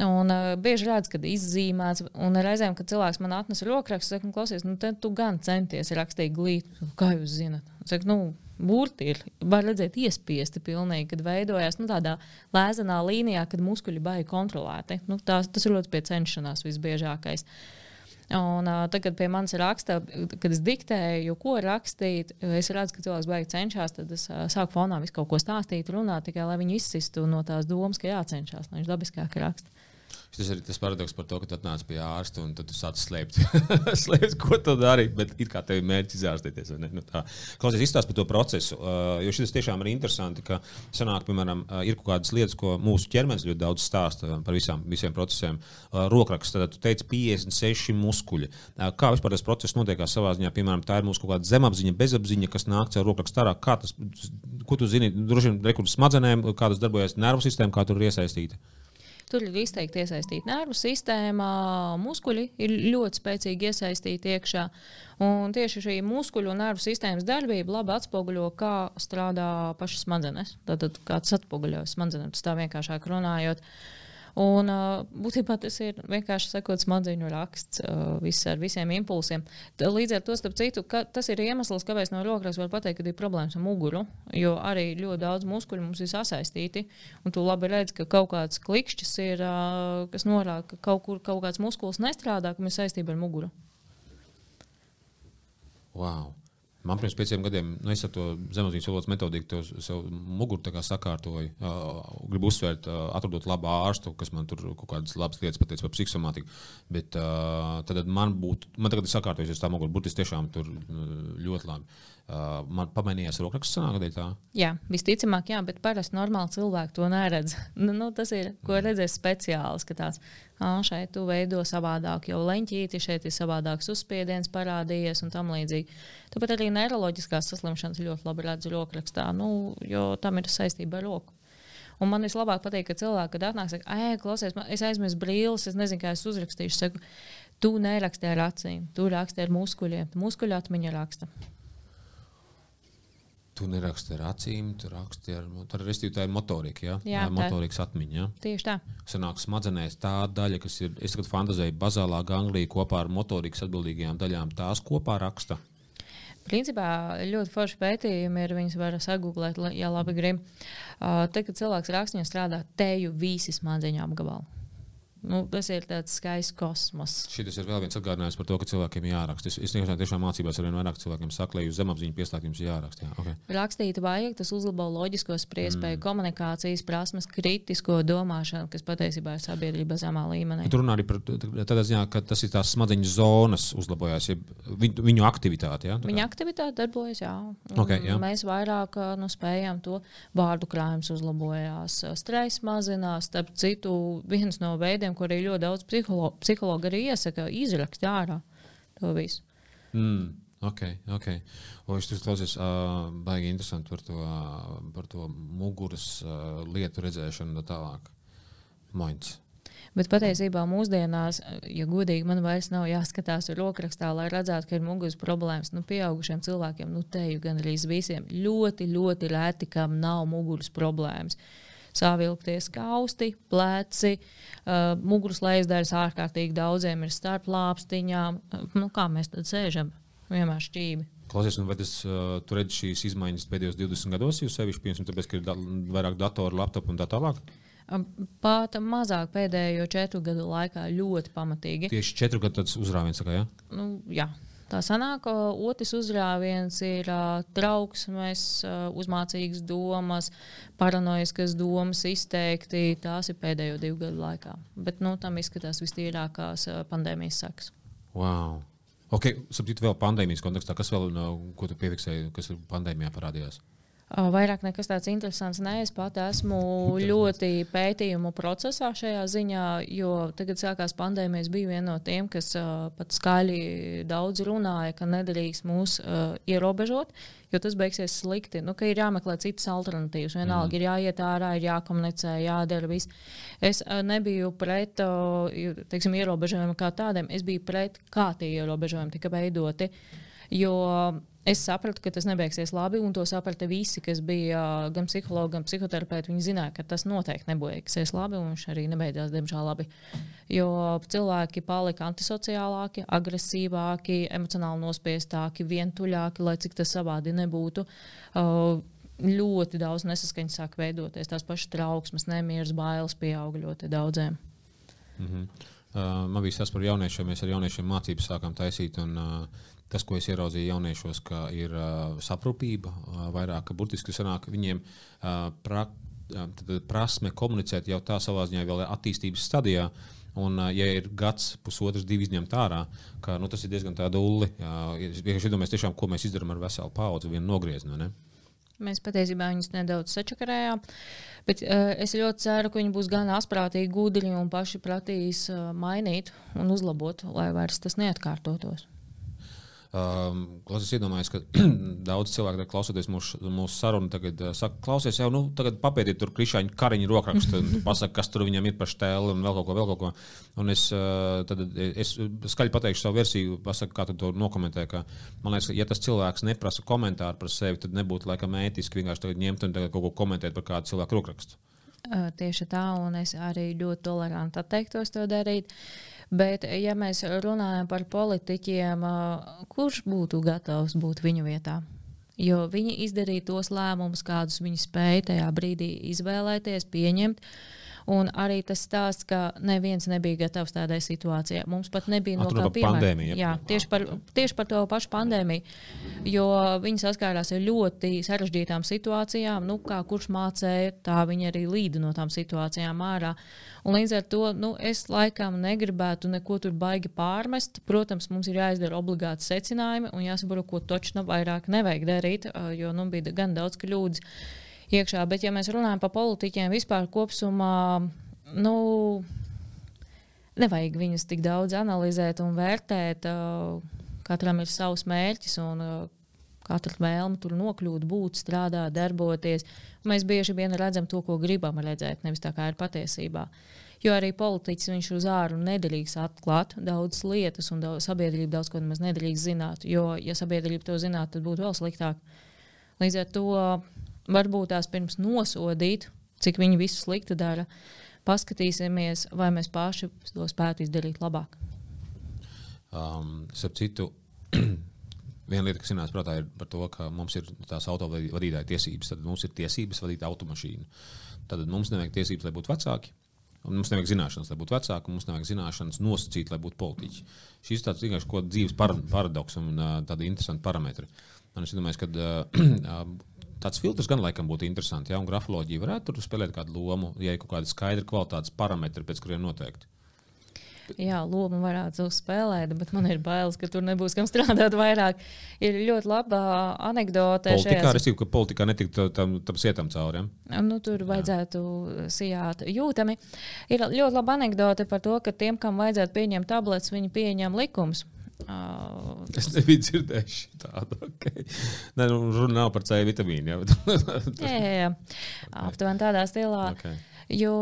Un uh, bieži redz, kad izzīmēts, un reizēm, kad cilvēks man atnes rokrakstu, saka, nu, klausies, nu, tu gan centies rakstīt glītu. Kā jūs zinat? Saka, nu, burti ir, var redzēt, iespiesti pilnīgi, kad veidojas nu, tādā lēzenā līnijā, kad muskuļi baigi kontrolēti. Nu, tās, tas ir ļoti pie cenšanās visbiežākais. Uh, Un, uh, tagad pie manis raksta, kad es diktēju, ko rakstīt, es redzu, ka cilvēks beigas cenšas. Tad es uh, sāku fonā visu kaut ko stāstīt, runāt tikai lai viņi izsistu no tās domas, ka jācenšas, lai viņš dabiskāk raksta. Tas ir tas paradoks par to, ka tu atnāc pie ārsta un tu sāc slēpt, slēpt ko tu dari. Bet it kā tev ir mērķis izārstīties. Nu, tā. Klausies, izstāst par to procesu. Uh, jo šis tiešām ir interesanti, ka sanāk, piemēram, uh, ir kaut kādas lietas, ko mūsu ķermenis ļoti daudz stāsta par visām, visiem procesiem. Uh, rokraksts, tad tu teici 56 muskuļi. Uh, kā vispār tas process notiek savā ziņā? Piemēram, tā ir mūsu kaut kāda zemapziņa, bezapziņa, kas nāk caur rokrakstu ārā. Kā tas, ko tu zini? Droši vien rekurors smadzenēm, kā tas darbojas nervu sistēmā, kā tur ir iesaistīta. Tur ir izteikti iesaistīta nervu sistēma, muskuļi ir ļoti spēcīgi iesaistīti iekšā. Un tieši šī muskuļu un nervu sistēmas darbība labi atspoguļo, kā strādā pašas smadzenes. Tad, kā tas atspoguļojas smadzenēm, tas tā vienkāršāk runājot. Uh, Un, būtībā tas ir vienkārši sakot, smadzeņu raksts vis ar visiem impulsiem. Līdz ar to, starp citu, tas ir iemesls, kāpēc no rokraksta var pateikt, ka ir problēmas ar muguru. Jo arī ļoti daudz muskuļu mums ir sasaistīti. Un tu labi redz, ka kaut kāds klikšķis ir, kas norāda, ka kaut kur kaut kāds muskulis nestrādā, kam ir saistība ar muguru. Wow. Man pirms pieciem gadiem, nu, es ar to zemapziņas valodas metodiku, to savu muguru sakārtoju. Uh, gribu uzsvērt, uh, atradot labu ārstu, kas man tur kaut kādas labas lietas pateica par psihosomātiku. Bet uh, tad man būtu, man tagad ir sakārtojusies tā mugura, burtiski tiešām tur ļoti labi. Uh, man pamainījās rokraksts, sanāk, tā? Jā, visticamāk, jā, bet parasti normāli cilvēki to neredz. nu, nu, tas ir, ko mm. redzēs speciāls, ka tās šeit tu veido savādāk, jo leņķīti šeit ir savādāks uzspiediens parādījies un tam līdzīgi. Tāpat arī neiroloģiskās saslimšanas ļoti labi redz rokrakstā, nu, jo tam ir saistība ar roku. Un man vislabāk patīk, ka cilvēki, kad atnāk, saka, ej, klausies, man, es aizmirsu brīlis, es nezinu, kā es uzrakstīšu. Saku, tu neraksti ar acīm, tu raksti ar muskuļiem, muskuļu atmiņa raksta. Tu neraksti ar acīm, tu raksti ar, ar restīvi, tā ir motorika, ja? jā, tā motorikas atmiņa. Ja? Tieši tā. Sanāk smadzenēs tā daļa, kas ir, es tagad fantazēju, bazālā ganglija kopā ar motorikas atbildīgajām daļām, tās kopā raksta. Principā ļoti forši pētījumi ir. Viņus var sagūglēt, ja labi grib. Uh, tad, kad cilvēks rakstņā strādā, teju visi smadzeņu apgabali. Nu, tas ir tāds skaists kosmos. Šis ir vēl viens atgādinājums par to, ka cilvēkiem jāraksta. Es, es tiešām, tiešām mācībās ar vien vairāk cilvēkiem saku, lai uz zemapziņu pieslēgt jums jāraksta. Jā. Okay. Rakstīt vajag, tas uzlabo loģisko spriedzēju, mm. komunikācijas prasmes, kritisko domāšanu, kas patiesībā ir sabiedrība zemā līmenī. Tur runā arī par tādā ziņā, ka tas ir tās smadzeņu zonas uzlabojās, ja viņu, viņu aktivitāte. Ja? Viņa aktivitāte darbojas, jā. Okay, jā. Mēs vairāk nu, spējām to vārdu krājums uzlabojās, stress mazinās. Starp citu, viens no veidiem, veidiem, ko arī ļoti daudz psiholo psihologi arī iesaka, izrakst ārā to visu. Mm. Ok, ok. O, es tur klausos, uh, baigi interesanti par to, uh, par to muguras uh, lietu redzēšanu un tā tālāk. Mainz. Bet patiesībā mūsdienās, ja godīgi, man vairs nav jāskatās uz rokrakstā, lai redzētu, ka ir muguras problēmas. Nu, pieaugušiem cilvēkiem, nu, teju gan arī visiem, ļoti, ļoti reti, kam nav muguras problēmas. Uh, savilkties kausti, pleci, uh, muguras lejasdaļas ārkārtīgi daudziem ir starp lāpstiņām. Uh, nu, kā mēs tad sēžam? Vienmēr šķīvi. Klausies, vai tas, uh, tu redzi šīs izmaiņas pēdējos 20 gados, jau sevišķi, piemēram, tāpēc, ka ir da vairāk datoru, laptopu un tā tālāk? Pat mazāk pēdējo četru gadu laikā ļoti pamatīgi. Tieši četru gadu uzrāviens, kā, ja? Nu, jā. Tā sanāk, otrs uzrāviens ir uh, trauksmes, uh, uzmācīgas domas, paranoiskas domas izteikti. Tās ir pēdējo divu gadu laikā. Bet nu, tam izskatās vistīrākās uh, pandēmijas sekas. Wow. Okay, Sapratu, vēl pandēmijas kontekstā, kas vēl, no, ko tu piefiksēji, kas pandēmijā parādījās? Vairāk nekas tāds interesants. Nē, es pat esmu ļoti pētījumu procesā šajā ziņā, jo tagad sākās pandēmija. Es biju viena no tiem, kas uh, pat skaļi daudz runāja, ka nedrīkst mūs uh, ierobežot, jo tas beigsies slikti. Nu, ir jāmeklē citas alternatīvas. Vienalga mm. ir jāiet ārā, ir jākomunicē, jādara viss. Es uh, nebiju pret teiksim, ierobežojumiem kā tādiem, es biju pret kā tie ierobežojumi tika veidoti. Jo Es sapratu, ka tas nebeigsies labi, un to saprata visi, kas bija gan psihologi, gan psihoterapeiti. Viņi zināja, ka tas noteikti nebeigsies labi, un viņš arī nebeidzās, diemžēl, labi. Jo cilvēki palika antisociālāki, agresīvāki, emocionāli nospiestāki, vientuļāki, lai cik tas savādi nebūtu. Ļoti daudz nesaskaņas sāk veidoties. Tās pašas trauksmes, nemieras, bailes pieaug ļoti daudziem. Mm -hmm. uh, man bija tas par jauniešiem. Mēs ar jauniešiem mācības sākām taisīt. Un, uh, tas, ko es ieraudzīju jauniešos, ka ir uh, saprūpība, uh, vairāk burtiski sanāk viņiem uh, pra, uh, prasme komunicēt jau tā savā ziņā vēl attīstības stadijā. Un, uh, ja ir gads, pusotrs, divi izņemt ārā, ka, nu, tas ir diezgan tāds dulli. Es vienkārši iedomājos, tiešām, ko mēs izdarām ar veselu paudzi, vienu nogriezienu. Ne? Mēs patiesībā viņus nedaudz sačakarējām. Bet uh, es ļoti ceru, ka viņi būs gan asprātīgi, gudri un paši prasīs uh, mainīt un uzlabot, lai vairs tas neatkārtotos. Um, es iedomājos, ka daudz cilvēku, klausoties mūsu, mūsu sarunu, tagad uh, saka, klausies, jau nu, papētiet tur krišāņu kariņu rokrakstu, un pasaka, kas tur viņam ir par stēli un vēl kaut ko, vēl kaut ko. Un es, uh, tad, es skaļi pateikšu savu versiju, pasaku, kā tu to nokomentē. Ka, man liekas, ka, ja tas cilvēks neprasa komentāru par sevi, tad nebūtu laikam ētiski vienkārši ņemt un kaut ko komentēt par kādu cilvēku rokrakstu. Uh, tieši tā, un es arī ļoti toleranti atteiktos to darīt. Uh, Bet, ja mēs runājam par politiķiem, kurš būtu gatavs būt viņu vietā? Jo viņi izdarīja tos lēmumus, kādus viņi spēja tajā brīdī izvēlēties, pieņemt. Uh, Un arī tas stāsts, ka neviens nebija gatavs tādai situācijai. Mums pat nebija no kā piemēra. Jā, tieši par, tieši par to pašu pandēmiju. Jo viņi saskārās ar ļoti sarežģītām situācijām. Nu, kā kurš mācīja, tā viņi arī līda no tām situācijām ārā. Un līdz ar to nu, es laikam negribētu neko tur baigi pārmest. Protams, mums ir jāizdara obligāti secinājumi un jāsaprot, ko točno vairāk nevajag darīt, jo nu, bija gan daudz kļūdas iekšā. Bet, ja mēs runājam par politiķiem vispār kopumā, nu, nevajag viņus tik daudz analizēt un vērtēt. Katram ir savs mērķis un katra vēlme tur nokļūt, būt, strādāt, darboties. Mēs bieži vien redzam to, ko gribam redzēt, nevis tā kā ir patiesībā. Jo arī politiķis viņš uz āru nedrīkst atklāt daudzas lietas, un daudz, sabiedrība daudz ko nemaz nedrīkst zināt. Jo, ja sabiedrība to zinātu, tad būtu vēl sliktāk. Līdz ar to varbūt tās pirms nosodīt, cik viņi visu sliktu dara, paskatīsimies, vai mēs paši to spētu izdarīt labāk. Um, citu, viena lieta, kas ienāca prātā, ir par to, ka mums ir tās autovadītāja tiesības. Tad mums ir tiesības vadīt automašīnu. Tad mums nevajag tiesības, lai būtu vecāki. Un mums nevajag zināšanas, lai būtu vecāki, un mums nevajag zināšanas nosacīt, lai būtu politiķi. Šis tāds vienkārši dzīves paradoks un uh, tādi interesanti parametri. Un es domāju, ka uh, tāds filtrs gan laikam būtu interesants. Ja, un grafoloģija varētu tur spēlēt kādu lomu, ja ir kaut kāda skaidra kvalitātes parametri, pēc kuriem noteikti. Jā, lomu varētu spēlēt, bet man ir bailes, ka tur nebūs kam strādāt vairāk. Ir ļoti laba anekdote. Politikā, šajās... restīvi, ka politikā netiktu tam, tam sietam cauri. Ja? Nu, tur vajadzētu sijāt jūtami. Ir ļoti laba anekdote par to, ka tiem, kam vajadzētu pieņemt tabletes, viņi pieņem likumus. Uh, es nebiju dzirdējis tādu. Okay. Nē, nu, runa nav par C vitamīnu. Jā, jā, jā, jā. aptuveni tādā stilā. Okay. Jo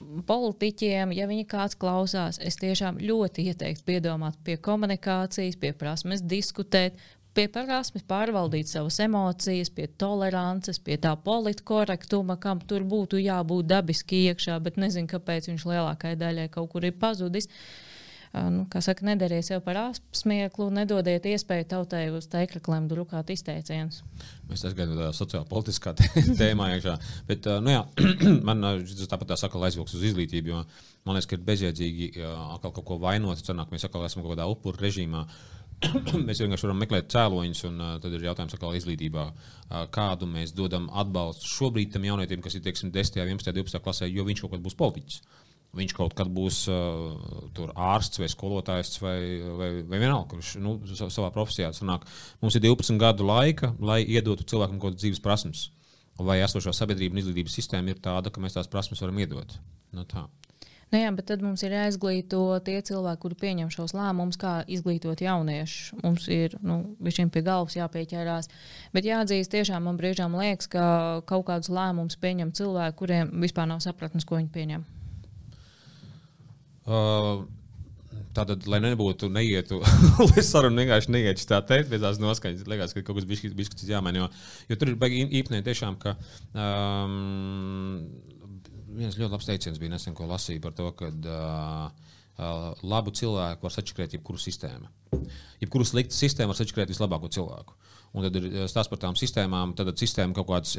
politiķiem, ja viņi kāds klausās, es tiešām ļoti ieteiktu piedomāt pie komunikācijas, pie prasmes diskutēt, pie prasmes pārvaldīt savas emocijas, pie tolerances, pie tā politkorektuma, kam tur būtu jābūt dabiski iekšā, bet nezinu, kāpēc viņš lielākajai daļai kaut kur ir pazudis. Uh, nu, saka, nedariet sev par apsmieklu, nedodiet iespēju tautai uz teikrakliem drukāt izteicienus. Mēs aizgājām tādā sociālā politiskā tēmā iekšā. Bet, nu jā, man tas tāpat tā saka, aizvilks uz izglītību, jo man liekas, ka ir bezjēdzīgi atkal kaut ko vainot. Cenāk, mēs atkal esam kaut kādā upuru režīmā. mēs vienkārši varam meklēt cēloņus, un uh, tad ir jautājums, kā izglītībā, uh, kādu mēs dodam atbalstu šobrīd tam jaunietim, kas ir teiksim, 10, 11, 12 klasē, jo viņš kaut kad būs politiķis. Uh, Viņš kaut kad būs uh, ārsts vai skolotājs vai, vai, vai vienalga, kurš nu, savā profesijā sanāk. Mums ir 12 gadu laika, lai iedotu cilvēkam kaut kādas dzīves prasmes. Vai esošā sabiedrība un izglītības sistēma ir tāda, ka mēs tās prasmes varam iedot? Nu, tā. Nu jā, bet tad mums ir jāizglīto tie cilvēki, kuri pieņem šos lēmumus, kā izglītot jauniešus. Mums ir nu, viņiem pie galvas jāpieķerās. Bet jāatzīst, tiešām man brīžām liekas, ka kaut kādus lēmumus pieņem cilvēki, kuriem vispār nav sapratnes, ko viņi pieņem. Uh, Tātad, lai nebūtu, neietu, lai saruna vienkārši neietu tā teikt, pēc tās noskaņas, liekas, ka kaut kas bija bijis jāmaina. Jo, jo tur ir īpnē tiešām, ka um, viens ļoti labs teiciens bija nesen, ko lasīju par to, ka uh, uh, labu cilvēku var sačakrēt jebkuru sistēmu. Jebkuru sliktu sistēmu var sačakrēt vislabāko cilvēku. Un tad ir stāsts par tām sistēmām, tad sistēma kaut kāds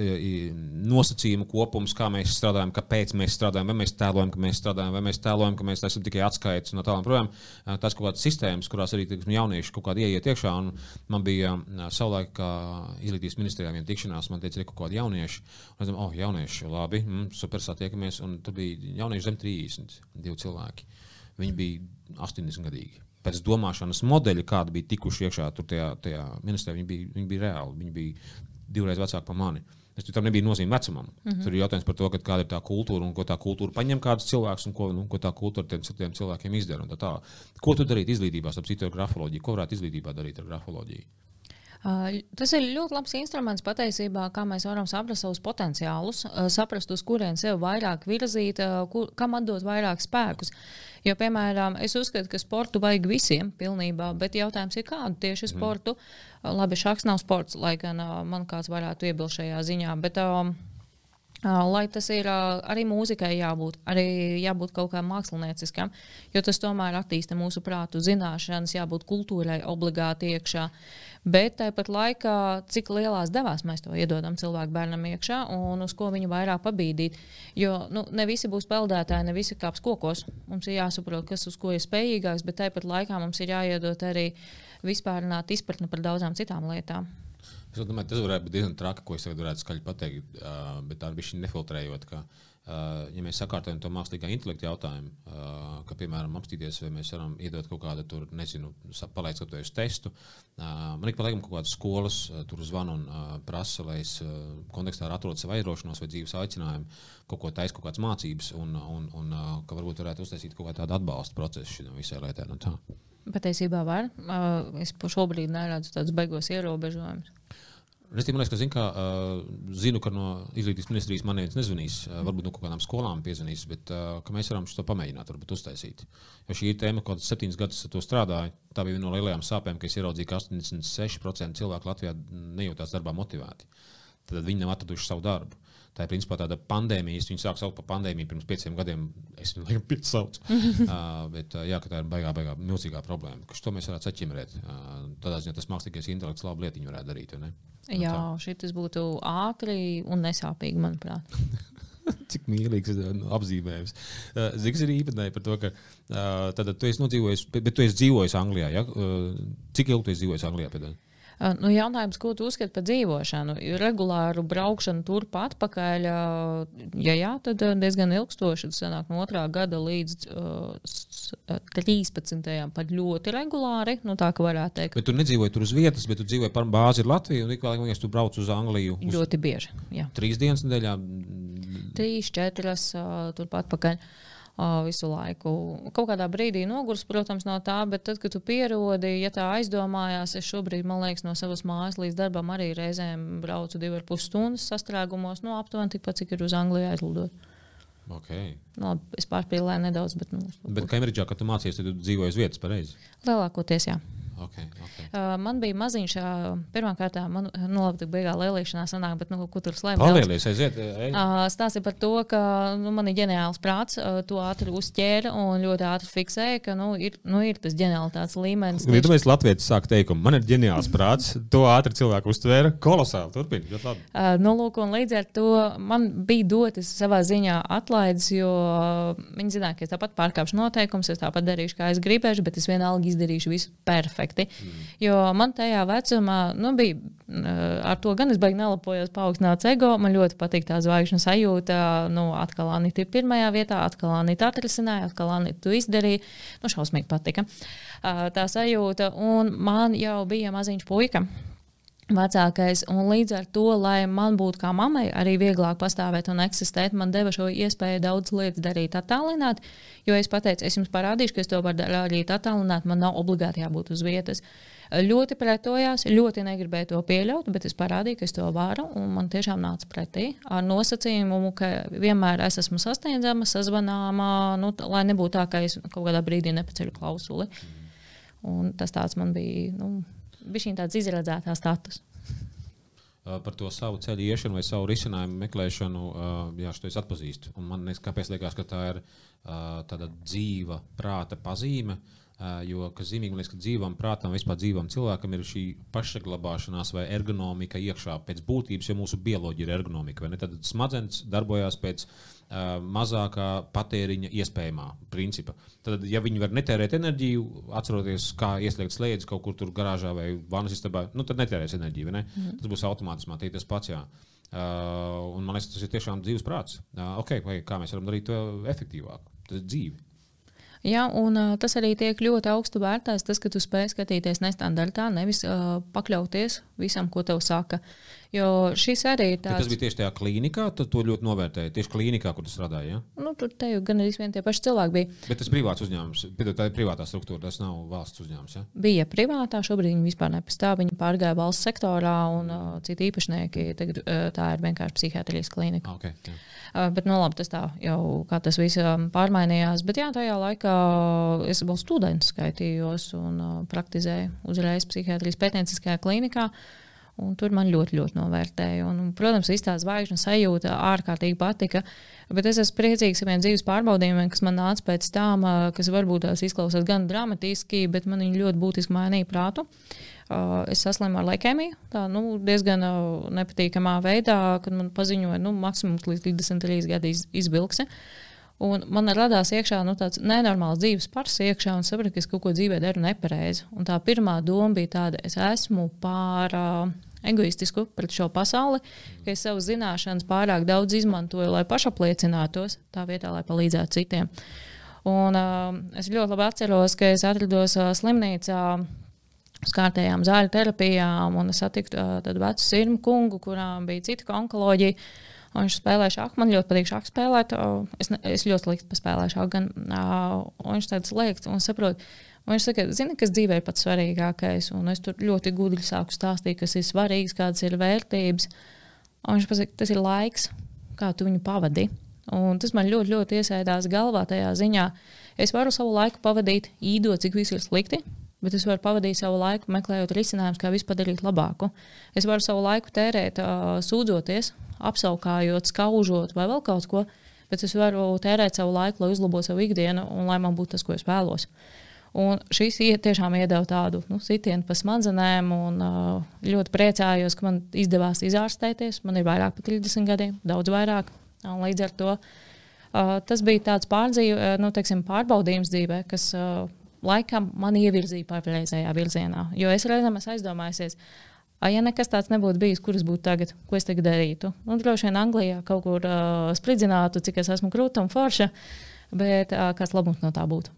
nosacījumu kopums, kā mēs strādājam, kāpēc mēs strādājam, vai mēs tēlojam, ka mēs strādājam, vai mēs tēlojam, ka mēs esam tikai atskaites no tālāk projām. Tas kaut kādas sistēmas, kurās arī tiksim, jaunieši kaut kādi ieiet iekšā. Man bija savulaik, kā izglītības ministrijā viena tikšanās, man teica, ka kaut kādi jaunieši, un es domāju, oh, jaunieši, labi, mm, super satiekamies, un tur bija jaunieši zem 30, divi cilvēki. Viņi bija 80 gadīgi pēc domāšanas modeļa, kāda bija tikuši iekšā tajā, tajā ministrijā, viņi bija, viņi bija reāli. Viņi bija divreiz vecāki par mani. Es tam nebija nozīme vecumam. Mm -hmm. Tur ir jautājums par to, kāda ir tā kultūra un ko tā kultūra paņem kādus cilvēkus un ko, nu, ko tā kultūra tiem citiem cilvēkiem izdara. Tā tā. Ko tu darītu izglītībā, ap citu ar grafoloģiju? Ko varētu izglītībā darīt ar grafoloģiju? Uh, tas ir ļoti labs instruments patiesībā, kā mēs varam saprast savus potenciālus, uh, saprast, uz kurien sev vairāk virzīt, uh, kur, kam atdot vairāk spēkus. Jo, piemēram, es uzskatu, ka sportu vajag visiem pilnībā, bet jautājums ir, kādu tieši mhm. sportu. Mm. Labi, šāds nav sports, lai gan man kāds varētu iebilst šajā ziņā. Bet, um, Lai tas ir arī mūzikai jābūt, arī jābūt kaut kādam mākslinieciskam, jo tas tomēr attīsta mūsu prātu, zināšanas, jābūt kultūrai obligāti iekšā. Bet tāpat laikā, cik lielās devās mēs to iedodam cilvēku bērnam iekšā un uz ko viņu vairāk pabīdīt. Jo nu, ne visi būs peldētāji, ne visi kāps kokos. Mums ir jāsaprot, kas uz ko ir spējīgāks, bet tāpat laikā mums ir jāiedod arī vispārināta izpratne par daudzām citām lietām. Es domāju, tas varētu būt diezgan traki, ko es tagad varētu skaļi pateikt, bet tā bija nefiltrējot. Ka, ja mēs sakārtojam to mākslīgā intelekta jautājumu, ka, piemēram, apstīties, vai mēs varam iedot kaut kādu, tur, nezinu, palaist kādu testu. Man ir paliekam kaut kādas skolas, tur zvanu un prasa, lai es kontekstā atrodu savu aizraušanos vai dzīves aicinājumu, kaut ko taisīt, kaut kādas mācības, un, un, un ka varbūt varētu uztaisīt kaut kādu atbalstu procesu šim visai lietai. Patiesībā var. Es šobrīd neredzu tādus beigos ierobežojumus. Es domāju, ka, zin, kā, uh, zinu, ka no izglītības ministrijas man viens nezvanīs, uh, varbūt no kaut kādām skolām piezvanīs, bet uh, mēs varam to pamēģināt, varbūt uztaisīt. Jo šī tēma, kaut kāds septiņus gadus to strādāju. Tā bija viena no lielajām sāpēm, ka es ieraudzīju, ka 86% cilvēku Latvijā nejūtās darbā motivēti. Tad viņi nav atraduši savu darbu. Tā ir principā tāda pandēmija. Viņi sāk saukt par pandēmiju pirms pieciem gadiem. Es viņu laikam piesaucu. uh, bet uh, jā, tā ir baigā, baigā milzīgā problēma. Ka to mēs varētu saķimrēt. Uh, tādā ziņā tas mākslīgais intelekts labu lietiņu varētu darīt. Jā, šis būtu ātri un nesāpīgi, manuprāt. Cik mīlīgs nu, apzīmējums. Uh, Ziks ir īpatnēji par to, ka uh, tad, tu esi nodzīvojis, bet, bet tu esi dzīvojis Anglijā. Ja? Uh, cik ilgi tu esi dzīvojis Anglijā? Pēdējā? Nu, jautājums, ko tu uzskati par dzīvošanu? Regulāru braukšanu turpat atpakaļ, ja jā, tad diezgan ilgstoši. Tas sanāk no otrā gada līdz uh, 13. pat ļoti regulāri. Nu, tā kā varētu teikt. Bet tu nedzīvoji tur uz vietas, bet tu dzīvoji par bāzi Latviju un ik vēl vienkārši tu brauc uz Angliju. Uz ļoti bieži. Jā. Trīs dienas nedēļā? Trīs, četras uh, turpat atpakaļ. Uh, visu laiku. Kaut kādā brīdī nogurs, protams, no tā, bet tad, kad tu pierodi, ja tā aizdomājās, es šobrīd, man liekas, no savas mājas līdz darbam arī reizēm braucu divas ar pus stundas sastrēgumos, no nu, aptuveni tikpat, cik ir uz Angliju aizlidot. Okay. No, nu, es pārspīlēju nedaudz, bet. Nu, bet Kembridžā, kad tu mācījies, tad tu dzīvoji uz vietas pareizi? Lielākoties, jā. Okay, okay. Uh, man bija maziņš, uh, pirmkārt, man nu, labi, beigās lielīšanā sanāk, bet nu, kur tur slēpjas. Palielies, aiziet. Uh, Stāsti par to, ka nu, man ir ģeniāls prāts, uh, to ātri uzķēra un ļoti ātri fiksēja, ka nu, ir, nu, ir tas ģeniālitātes līmenis. Ja tu esi latvietis, sāk teikumu, man ir ģeniāls prāts, to ātri cilvēku uztvēra kolosāli. Turpini, ļoti labi. Uh, nu, lūk, un līdz ar to man bija dotas savā ziņā atlaides, jo uh, viņi zināja, ka es tāpat pārkāpšu noteikumus, es tāpat darīšu, kā es gribēšu, bet es vienalga izdarīšu visu perfekti noteikti. Mm. Jo man tajā vecumā nu, bija eh, ar to gan es beigās nelapojos, paaugstināts ego. Man ļoti patīk tā zvaigžņu sajūta. Nu, atkal Anita ir pirmajā vietā, atkal Anita atrisināja, atkal Anita izdarīja. Nu, šausmīgi patika eh, tā sajūta. Un man jau bija maziņš puika vecākais. Un līdz ar to, lai man būtu kā mammai arī vieglāk pastāvēt un eksistēt, man deva šo iespēju daudz lietas darīt attālināt. Jo es pateicu, es jums parādīšu, ka es to varu darīt attālināt, man nav obligāti jābūt uz vietas. Ļoti pretojās, ļoti negribēju to pieļaut, bet es parādīju, ka es to varu. Man tiešām nāca pretī ar nosacījumu, ka vienmēr es esmu sasniedzama, sazvanāma, nu, lai nebūtu tā, ka es kaut kādā brīdī nepaceļu klausuli. Un tas tāds man bija. Nu, bija tāds izredzētā status. uh, par to savu ceļu iešanu vai savu risinājumu meklēšanu, uh, jā, es atpazīstu. Un man kāpēc liekas, ka tā ir uh, tāda dzīva prāta pazīme. Uh, jo, kas zīmīgi, liekas, ka dzīvam prātam, vispār dzīvam cilvēkam ir šī pašsaglabāšanās vai ergonomika iekšā pēc būtības, jo mūsu bioloģija ir ergonomika. Tad smadzenes darbojas pēc mazākā patēriņa iespējamā principa. Tad, ja viņi var netērēt enerģiju, atceroties, kā ieslēgt slēdzi kaut kur tur garāžā vai vannas istabā, nu, tad netērēs enerģiju. Ne? Mm. Tas būs automātiski, tā tas pats. Jā. Uh, un man liekas, tas ir tiešām dzīves prāts. Uh, okay, vai, kā mēs varam darīt to efektīvāk? Tas ir dzīve. Ja, un, uh, tas arī tiek ļoti augstu vērtēts, tas, ka tu spēj skatīties nestandartā, nevis uh, pakļauties visam, ko tev saka. Jo šis arī ir tāds. Bet tas bija tieši tajā klīnikā, tu to ļoti novērtēji. Tieši klīnikā, kur tu strādāji. Ja? Nu, tur te jau gan arī vien tie paši cilvēki bija. Bet tas privāts uzņēmums, tā ir privātā struktūra, tas nav valsts uzņēmums. Ja? Bija privātā, šobrīd viņi vispār nepastāv. Viņi pārgāja valsts sektorā, un uh, citi īpašnieki tagad uh, tā ir vienkārši psihiatrijas klīnika. Okay, jā. Uh, bet, nu, labi, tas tā jau kā tas viss um, pārmainījās. Bet, jā, tajā laikā es vēl students skaitījos un uh, praktizēju uzreiz psihiatrijas pētnieciskajā klīnikā. Un tur man ļoti, ļoti novērtēja. Un, protams, tā zvaigžņu sajūta ārkārtīgi patika. Bet es esmu priecīgs par saviem dzīves pārbaudījumiem, kas man nāca pēc tam, kas varbūt tās izklausās gan dramatiski, bet man viņi ļoti būtiski mainīja prātu. Es saslimu ar leukēmiju, tā nu, diezgan nepatīkamā veidā, kad man paziņoja, ka nu, maksimums līdz 23 gadi iz, izbilksi. Un man radās iekšā nu, tāds nenormāls dzīves pars, iekšā, un sapratu, ka es kaut ko dzīvē daru nepareizi. Un tā pirmā doma bija tāda, es esmu pār uh, egoistisku pret šo pasauli, ka es savas zināšanas pārāk daudz izmantoju, lai pašapliecinātos, tā vietā, lai palīdzētu citiem. Un, uh, es ļoti labi atceros, ka es atrados uh, slimnīcā uz kārtējām zāļu terapijām, un es satiku uh, tādu vecu sirmu kungu, kurām bija cita onkoloģija. Viņš spēlēja šādu, man ļoti patīk šādu spēlēt. Es, ne, es ļoti slikti spēlēju šādu, gan uh, viņš tāds liekas un saprot. Un viņš saka, zini, kas dzīvē ir pats svarīgākais. Un es tur ļoti gudri sāku stāstīt, kas ir svarīgs, kādas ir vērtības. Un viņš pasaka, tas ir laiks, kā tu viņu pavadi. Un tas man ļoti, ļoti iesēdās galvā tajā ziņā. Es varu savu laiku pavadīt, īdot, cik viss ir slikti, bet es varu pavadīt savu laiku meklējot risinājumus, kā visu padarīt labāku. Es varu savu laiku tērēt, uh, sūdzoties, apskaukājot, skaužot vai vēl kaut ko, bet es varu tērēt savu laiku, lai uzlabotu savu ikdienu un lai man būtu tas, ko es vēlos. Un šis tiešām iedeva tādu nu, sitienu pa smadzenēm, un ļoti priecājos, ka man izdevās izārstēties. Man ir vairāk par 30 gadiem, daudz vairāk. Līdz ar to tas bija tāds pārdzīv, nu, teiksim, pārbaudījums dzīvē, kas laikam man ievirzīja pareizajā virzienā. Jo es reizēm esmu aizdomājusies, ja nekas tāds nebūtu bijis, kur es būtu tagad, ko es tagad darītu. Nu, droši vien Anglijā kaut kur uh, spridzinātu, cik es esmu krūta un forša, bet uh, kāds labums no tā būtu.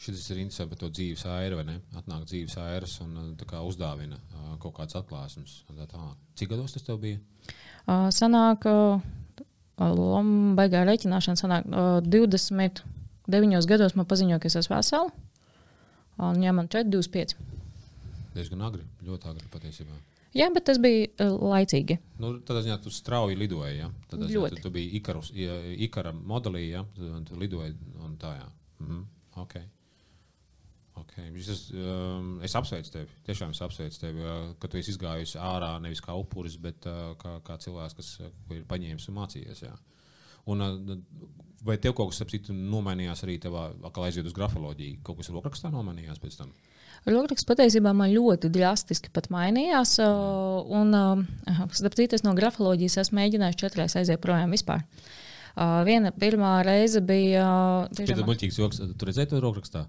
Šis ir interesanti par to dzīves airu, vai ne? Atnāk dzīves airas un kā, uzdāvina uh, kaut kādas atklāsmes. Cik gados tas tev bija? Uh, sanāk, uh, baigā rēķināšana sanāk uh, 20 deviņos gados man paziņoja, ka es esmu vesela. Un ja man 4, 25. Diezgan agri, ļoti agri patiesībā. Jā, bet tas bija uh, laicīgi. Nu, tad ziņā tu strauji lidoji. Ja? Tad ziņā, tu, tu biji Ikarus, Ikara modelī, ja? tu, tu lidoji un tā. Jā. Mhm. Okay. Okay. Es, um, es apsveicu tevi. Tiešām es apsveicu tevi, uh, ka tu esi izgājis ārā nevis kā upuris, bet uh, kā, kā cilvēks, kas uh, ir paņēmis un mācījies. Jā. Un, uh, Vai tev kaut kas citu nomainījās arī tevā, kā aiziet uz grafoloģiju? Kaut kas rokrakstā nomainījās pēc tam? Rokraksts patiesībā man ļoti drastiski mainījās. Un, starp citu, no grafoloģijas esmu mēģinājis četras aiziet projām vispār. Uh, viena pirmā reize bija. Tas bija muļķīgs joks. Tu redzēji to rokrakstā?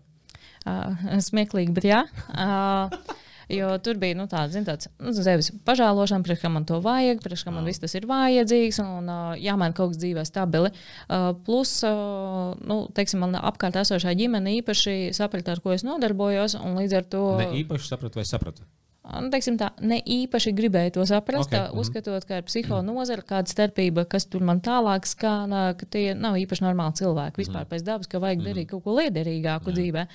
Uh, smieklīgi, bet jā. Uh, Jo tur bija nu, tāds, zin, tāds nu, sevis pažēlošana, priekš kā man to vajag, priekš kā man viss tas ir vajadzīgs un uh, jāmaina kaut kas dzīvē stabili. Uh, plus, uh, nu, teiksim, man apkārt esošā ģimene īpaši saprata, ar ko es nodarbojos, un līdz ar to. Ne īpaši sapratu vai sapratu? Nu, tā, ne īpaši gribēju to saprast, okay. tā, mhm. uzskatot, ka ir psihonozara, kāda starpība, kas tur man tālāk skan, ka tie nav īpaši normāli cilvēki vispār mm. pēc dabas, ka vajag mm. darīt kaut ko liederīgāku Jā. dzīvē.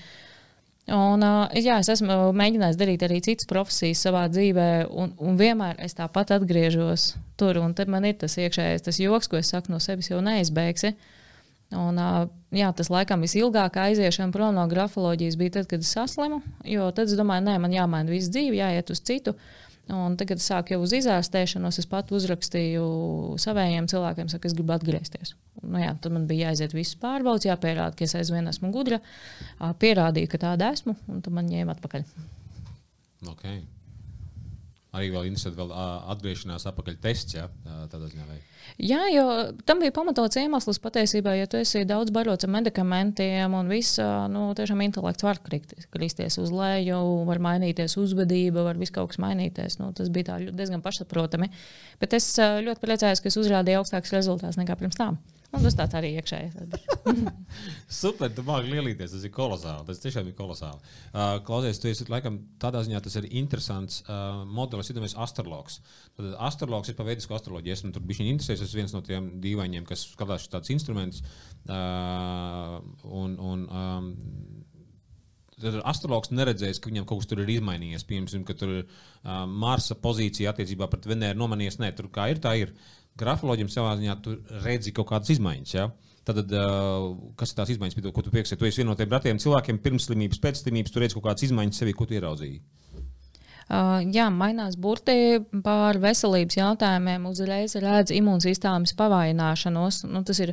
Un, uh, jā, es esmu mēģinājis darīt arī citas profesijas savā dzīvē, un, un vienmēr es tāpat atgriežos tur. Tad man ir tas iekšējais tas joks, ko es saku no sevis, jau neizbeigsi. Un, uh, jā, tas laikam visilgāk aiziešana prom no grafoloģijas bija tad, kad es saslimu. Jo tad es domāju, nē, man jāmaina viss dzīve, jāiet uz citu. Un tagad es sāku jau uz izārstēšanos. Es pat uzrakstīju saviem cilvēkiem, saku, es gribu atgriezties. Nu, jā, tad man bija jāiziet visas pārbaudas, jāpierāda, ka es aizvien esmu gudra. Pierādīju, ka tāda esmu, un tad man ņēma atpakaļ. Okay. Arī vēl interesanti, vēl atgriešanās atpakaļ tests, ja tādā ziņā. Vai? Jā, jo tam bija pamatots iemesls patiesībā, ja tu esi daudz barots ar medikamentiem un viss, nu, tiešām intelekts var kristies uz leju, var mainīties uzvedība, var viss kaut kas mainīties. Nu, tas bija diezgan pašsaprotami. Bet es ļoti priecājos, ka es uzrādīju augstākus rezultātus nekā pirms tam. Un tas tāds arī iekšēji. Super, tu māki lielīties. Tas ir kolosāli. Tas tiešām ir kolosāli. Uh, klausies, tu esi laikam tādā ziņā tas ir interesants uh, modelis, mēs astrologs. Tad astrologs ir pa veidisku astroloģiju. Esmu tur bijis interesējies. Es viens no tiem dīvainiem, kas skatās šādus instrumentus. Uh, un, un, um, Tad astrologs neredzēs, ka viņam kaut kas tur ir izmainījies. Piemēram, ka tur ir uh, Marsa pozīcija attiecībā pret Venēru nomainījies. Nē, tur kā ir, tā ir. Grafoloģiem savā ziņā tu redzi kaut kādas izmaiņas. Ja? Tad, kas ir tās izmaiņas, ko tu pieksi? Tu esi viens no tiem ratiem cilvēkiem, pirms slimības, pēc slimības, tu redzi kaut kādas izmaiņas sevī, ko tu ieraudzīji. Uh, jā, mainās burti par veselības jautājumiem. Uzreiz redz imūnsistēmas pavājināšanos. Nu, ir,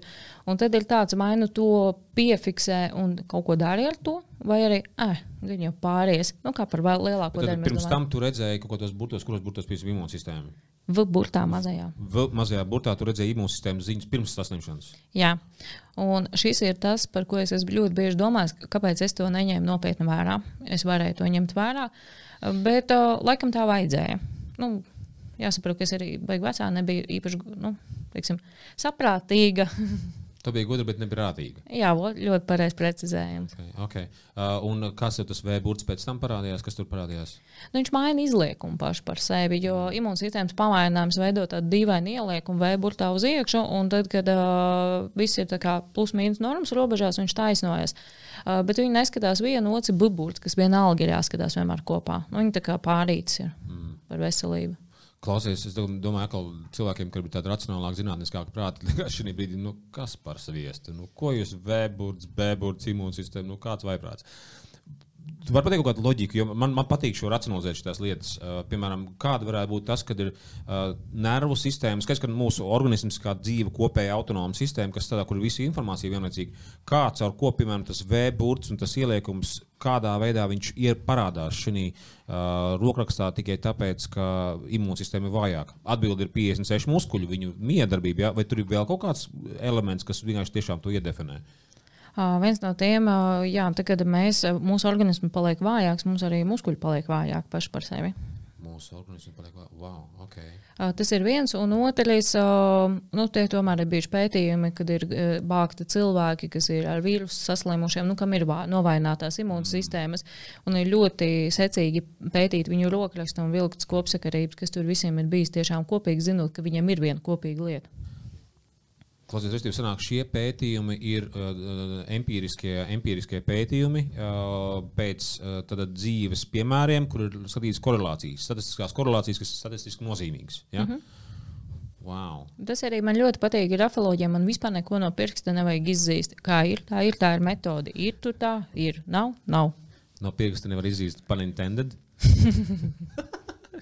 un tad ir tāds, vai nu to piefiksē un kaut ko dara ar to, vai arī eh, viņi jau pāries. Nu, kā par lielāko daļu. Pirms tam tu redzēji kaut kādos burtos, kuros burtos piesaistīt imūnsistēmu. V burtā mazajā. V mazajā burtā tu redzēji imūnsistēmas ziņas pirms saslimšanas. Jā, un šis ir tas, par ko es esmu ļoti bieži domājis, kāpēc es to neņēmu nopietni vērā. Es varēju to ņemt vērā, bet uh, laikam tā vajadzēja. Nu, jāsaprot, ka es arī beigu vecā nebiju īpaši nu, teiksim, saprātīga. Tu biji gudra, bet nebija rātīga. Jā, ļoti pareizi precizējums. Okay, okay. Uh, un kas ir tas vēburts pēc tam parādījās? Kas tur parādījās? Nu, viņš maina izliekumu pašu par sevi, jo imūnsistēmas pamaininājums veido tādu dīvainu ieliekumu vēburtā uz iekšu, un tad, kad uh, viss ir plus-mínus normas robežās, viņš taisnojas. Uh, bet viņi neskatās vienu otru buburtu, kas vienalga ir jāskatās vienmēr kopā. Nu, viņi tā kā pārīts ir mm. par veselību. Klausies, es domāju, ka cilvēkiem, kuriem ir tāda racionālāka, zinātniskāka prāta, šī brīdī, nu, kas par sviestu? Nu, ko jūs vēburts, bēburts, imūnsistēma, nu, kāds vaiprāts? Tu vari pateikt kaut kādu loģiku, jo man, man patīk šo racionalizēt šīs lietas. Uh, piemēram, kāda varētu būt tas, kad ir uh, nervu sistēma, skaidrs, ka mūsu organisms kā dzīva kopēja autonoma sistēma, kas tādā, kur ir visa informācija vienlaicīgi. Kāds ar ko, piemēram, tas V-burts un tas ieliekums, kādā veidā viņš ir parādās šajā uh, rokrakstā tikai tāpēc, ka imūnsistēma ir vājāka. Atbilde ir 56 muskuļu, viņu miedarbība, ja? vai tur ir vēl kaut kāds elements, kas vienkārši tiešām to iedefinē. Uh, viens no tiem, uh, jā, tad, kad mēs, mūsu organisms paliek vājāks, mums arī muskuļi paliek vājāki paši par sevi. Mūsu organisms paliek. Wow, okay. uh, tas ir viens, un otrs, uh, nu, tie tomēr ir bijuši pētījumi, kad ir uh, bāgti cilvēki, kas ir ar vīrusu saslimušiem, nu, kam ir novājinātās imūnsistēmas, mm. un ir ļoti secīgi pētīt viņu rokrakstu un vilktas kopsakarības, kas tur visiem ir bijis tiešām kopīgi, zinot, ka viņiem ir viena kopīga lieta. Klausies, respektīvi, sanāk, šie pētījumi ir uh, empiriskie, empiriskie pētījumi uh, pēc uh, dzīves piemēriem, kur ir skatītas korelācijas, statistiskās korelācijas, kas ir statistiski nozīmīgas. Ja? Mm -hmm. Wow. Tas arī man ļoti patīk. Grafoloģiem man vispār neko no pirksta nevajag izzīst. Kā ir, tā ir, tā ir metode. Ir tur tā, ir, nav, nav. No pirksta nevar izzīst panintended.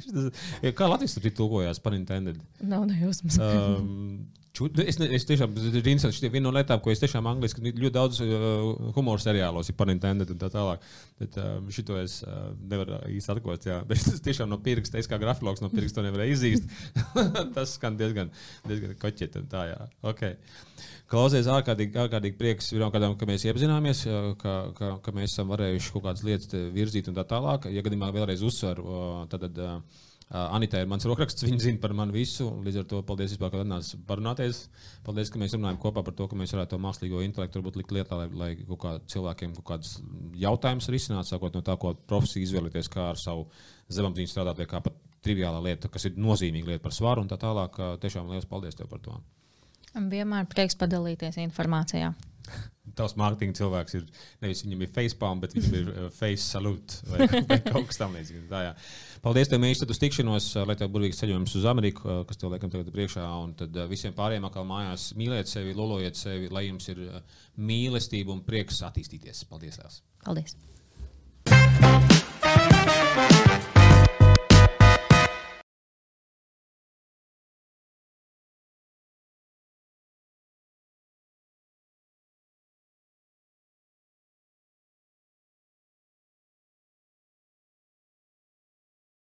Kā Latvijas tur tulkojās panintended? Nav nejausmas. um, Čut, es, ne, es tiešām zinu, ka viena no lietām, ko es tiešām angliski ļoti daudz uh, humora seriālos ir panintended un tā tālāk. Bet uh, šito es uh, nevaru īsti atklāt. Bet es tiešām no pirksta, es kā grafilogs no pirksta nevarēju izzīst. Tas skan diezgan, diezgan koķeti un tā, jā. Okay. Klausies, ārkārtīgi, ārkārtīgi prieks, kādām, ka mēs iepazināmies, ka, ka, ka mēs esam varējuši kaut kādas lietas virzīt un tā tālāk. Ja gadījumā vēlreiz uzsveru, tad. tad Uh, Anita ir mans rokraksts, viņa zina par mani visu. Līdz ar to paldies, vispār, ka atnācāt parunāties. Paldies, ka mēs runājam kopā par to, ka mēs varētu to mākslīgo intelektu varbūt likt lietā, lai, lai kaut kā cilvēkiem kaut kādas jautājumas risinātu, sākot no tā, ko profesija izvēlēties, kā ar savu zemapziņu strādāt, vai kā pat triviālā lieta, kas ir nozīmīga lieta par svaru un tā tālāk. Tiešām liels paldies tev par to. Vienmēr prieks padalīties informācijā. Tavs mārketinga cilvēks ir nevis viņam ir facepalm, bet viņam ir uh, face salute vai, vai kaut kas tamlīdzīgs. Paldies, tev, Mīļš, uz tikšanos, uh, lai tev burvīgs ceļojums uz Ameriku, uh, kas tev liekam tagad priekšā. Un tad uh, visiem pārējiem atkal mājās mīliet sevi, lolojiet sevi, lai jums ir mīlestība un prieks attīstīties. Paldies! Tās. Paldies!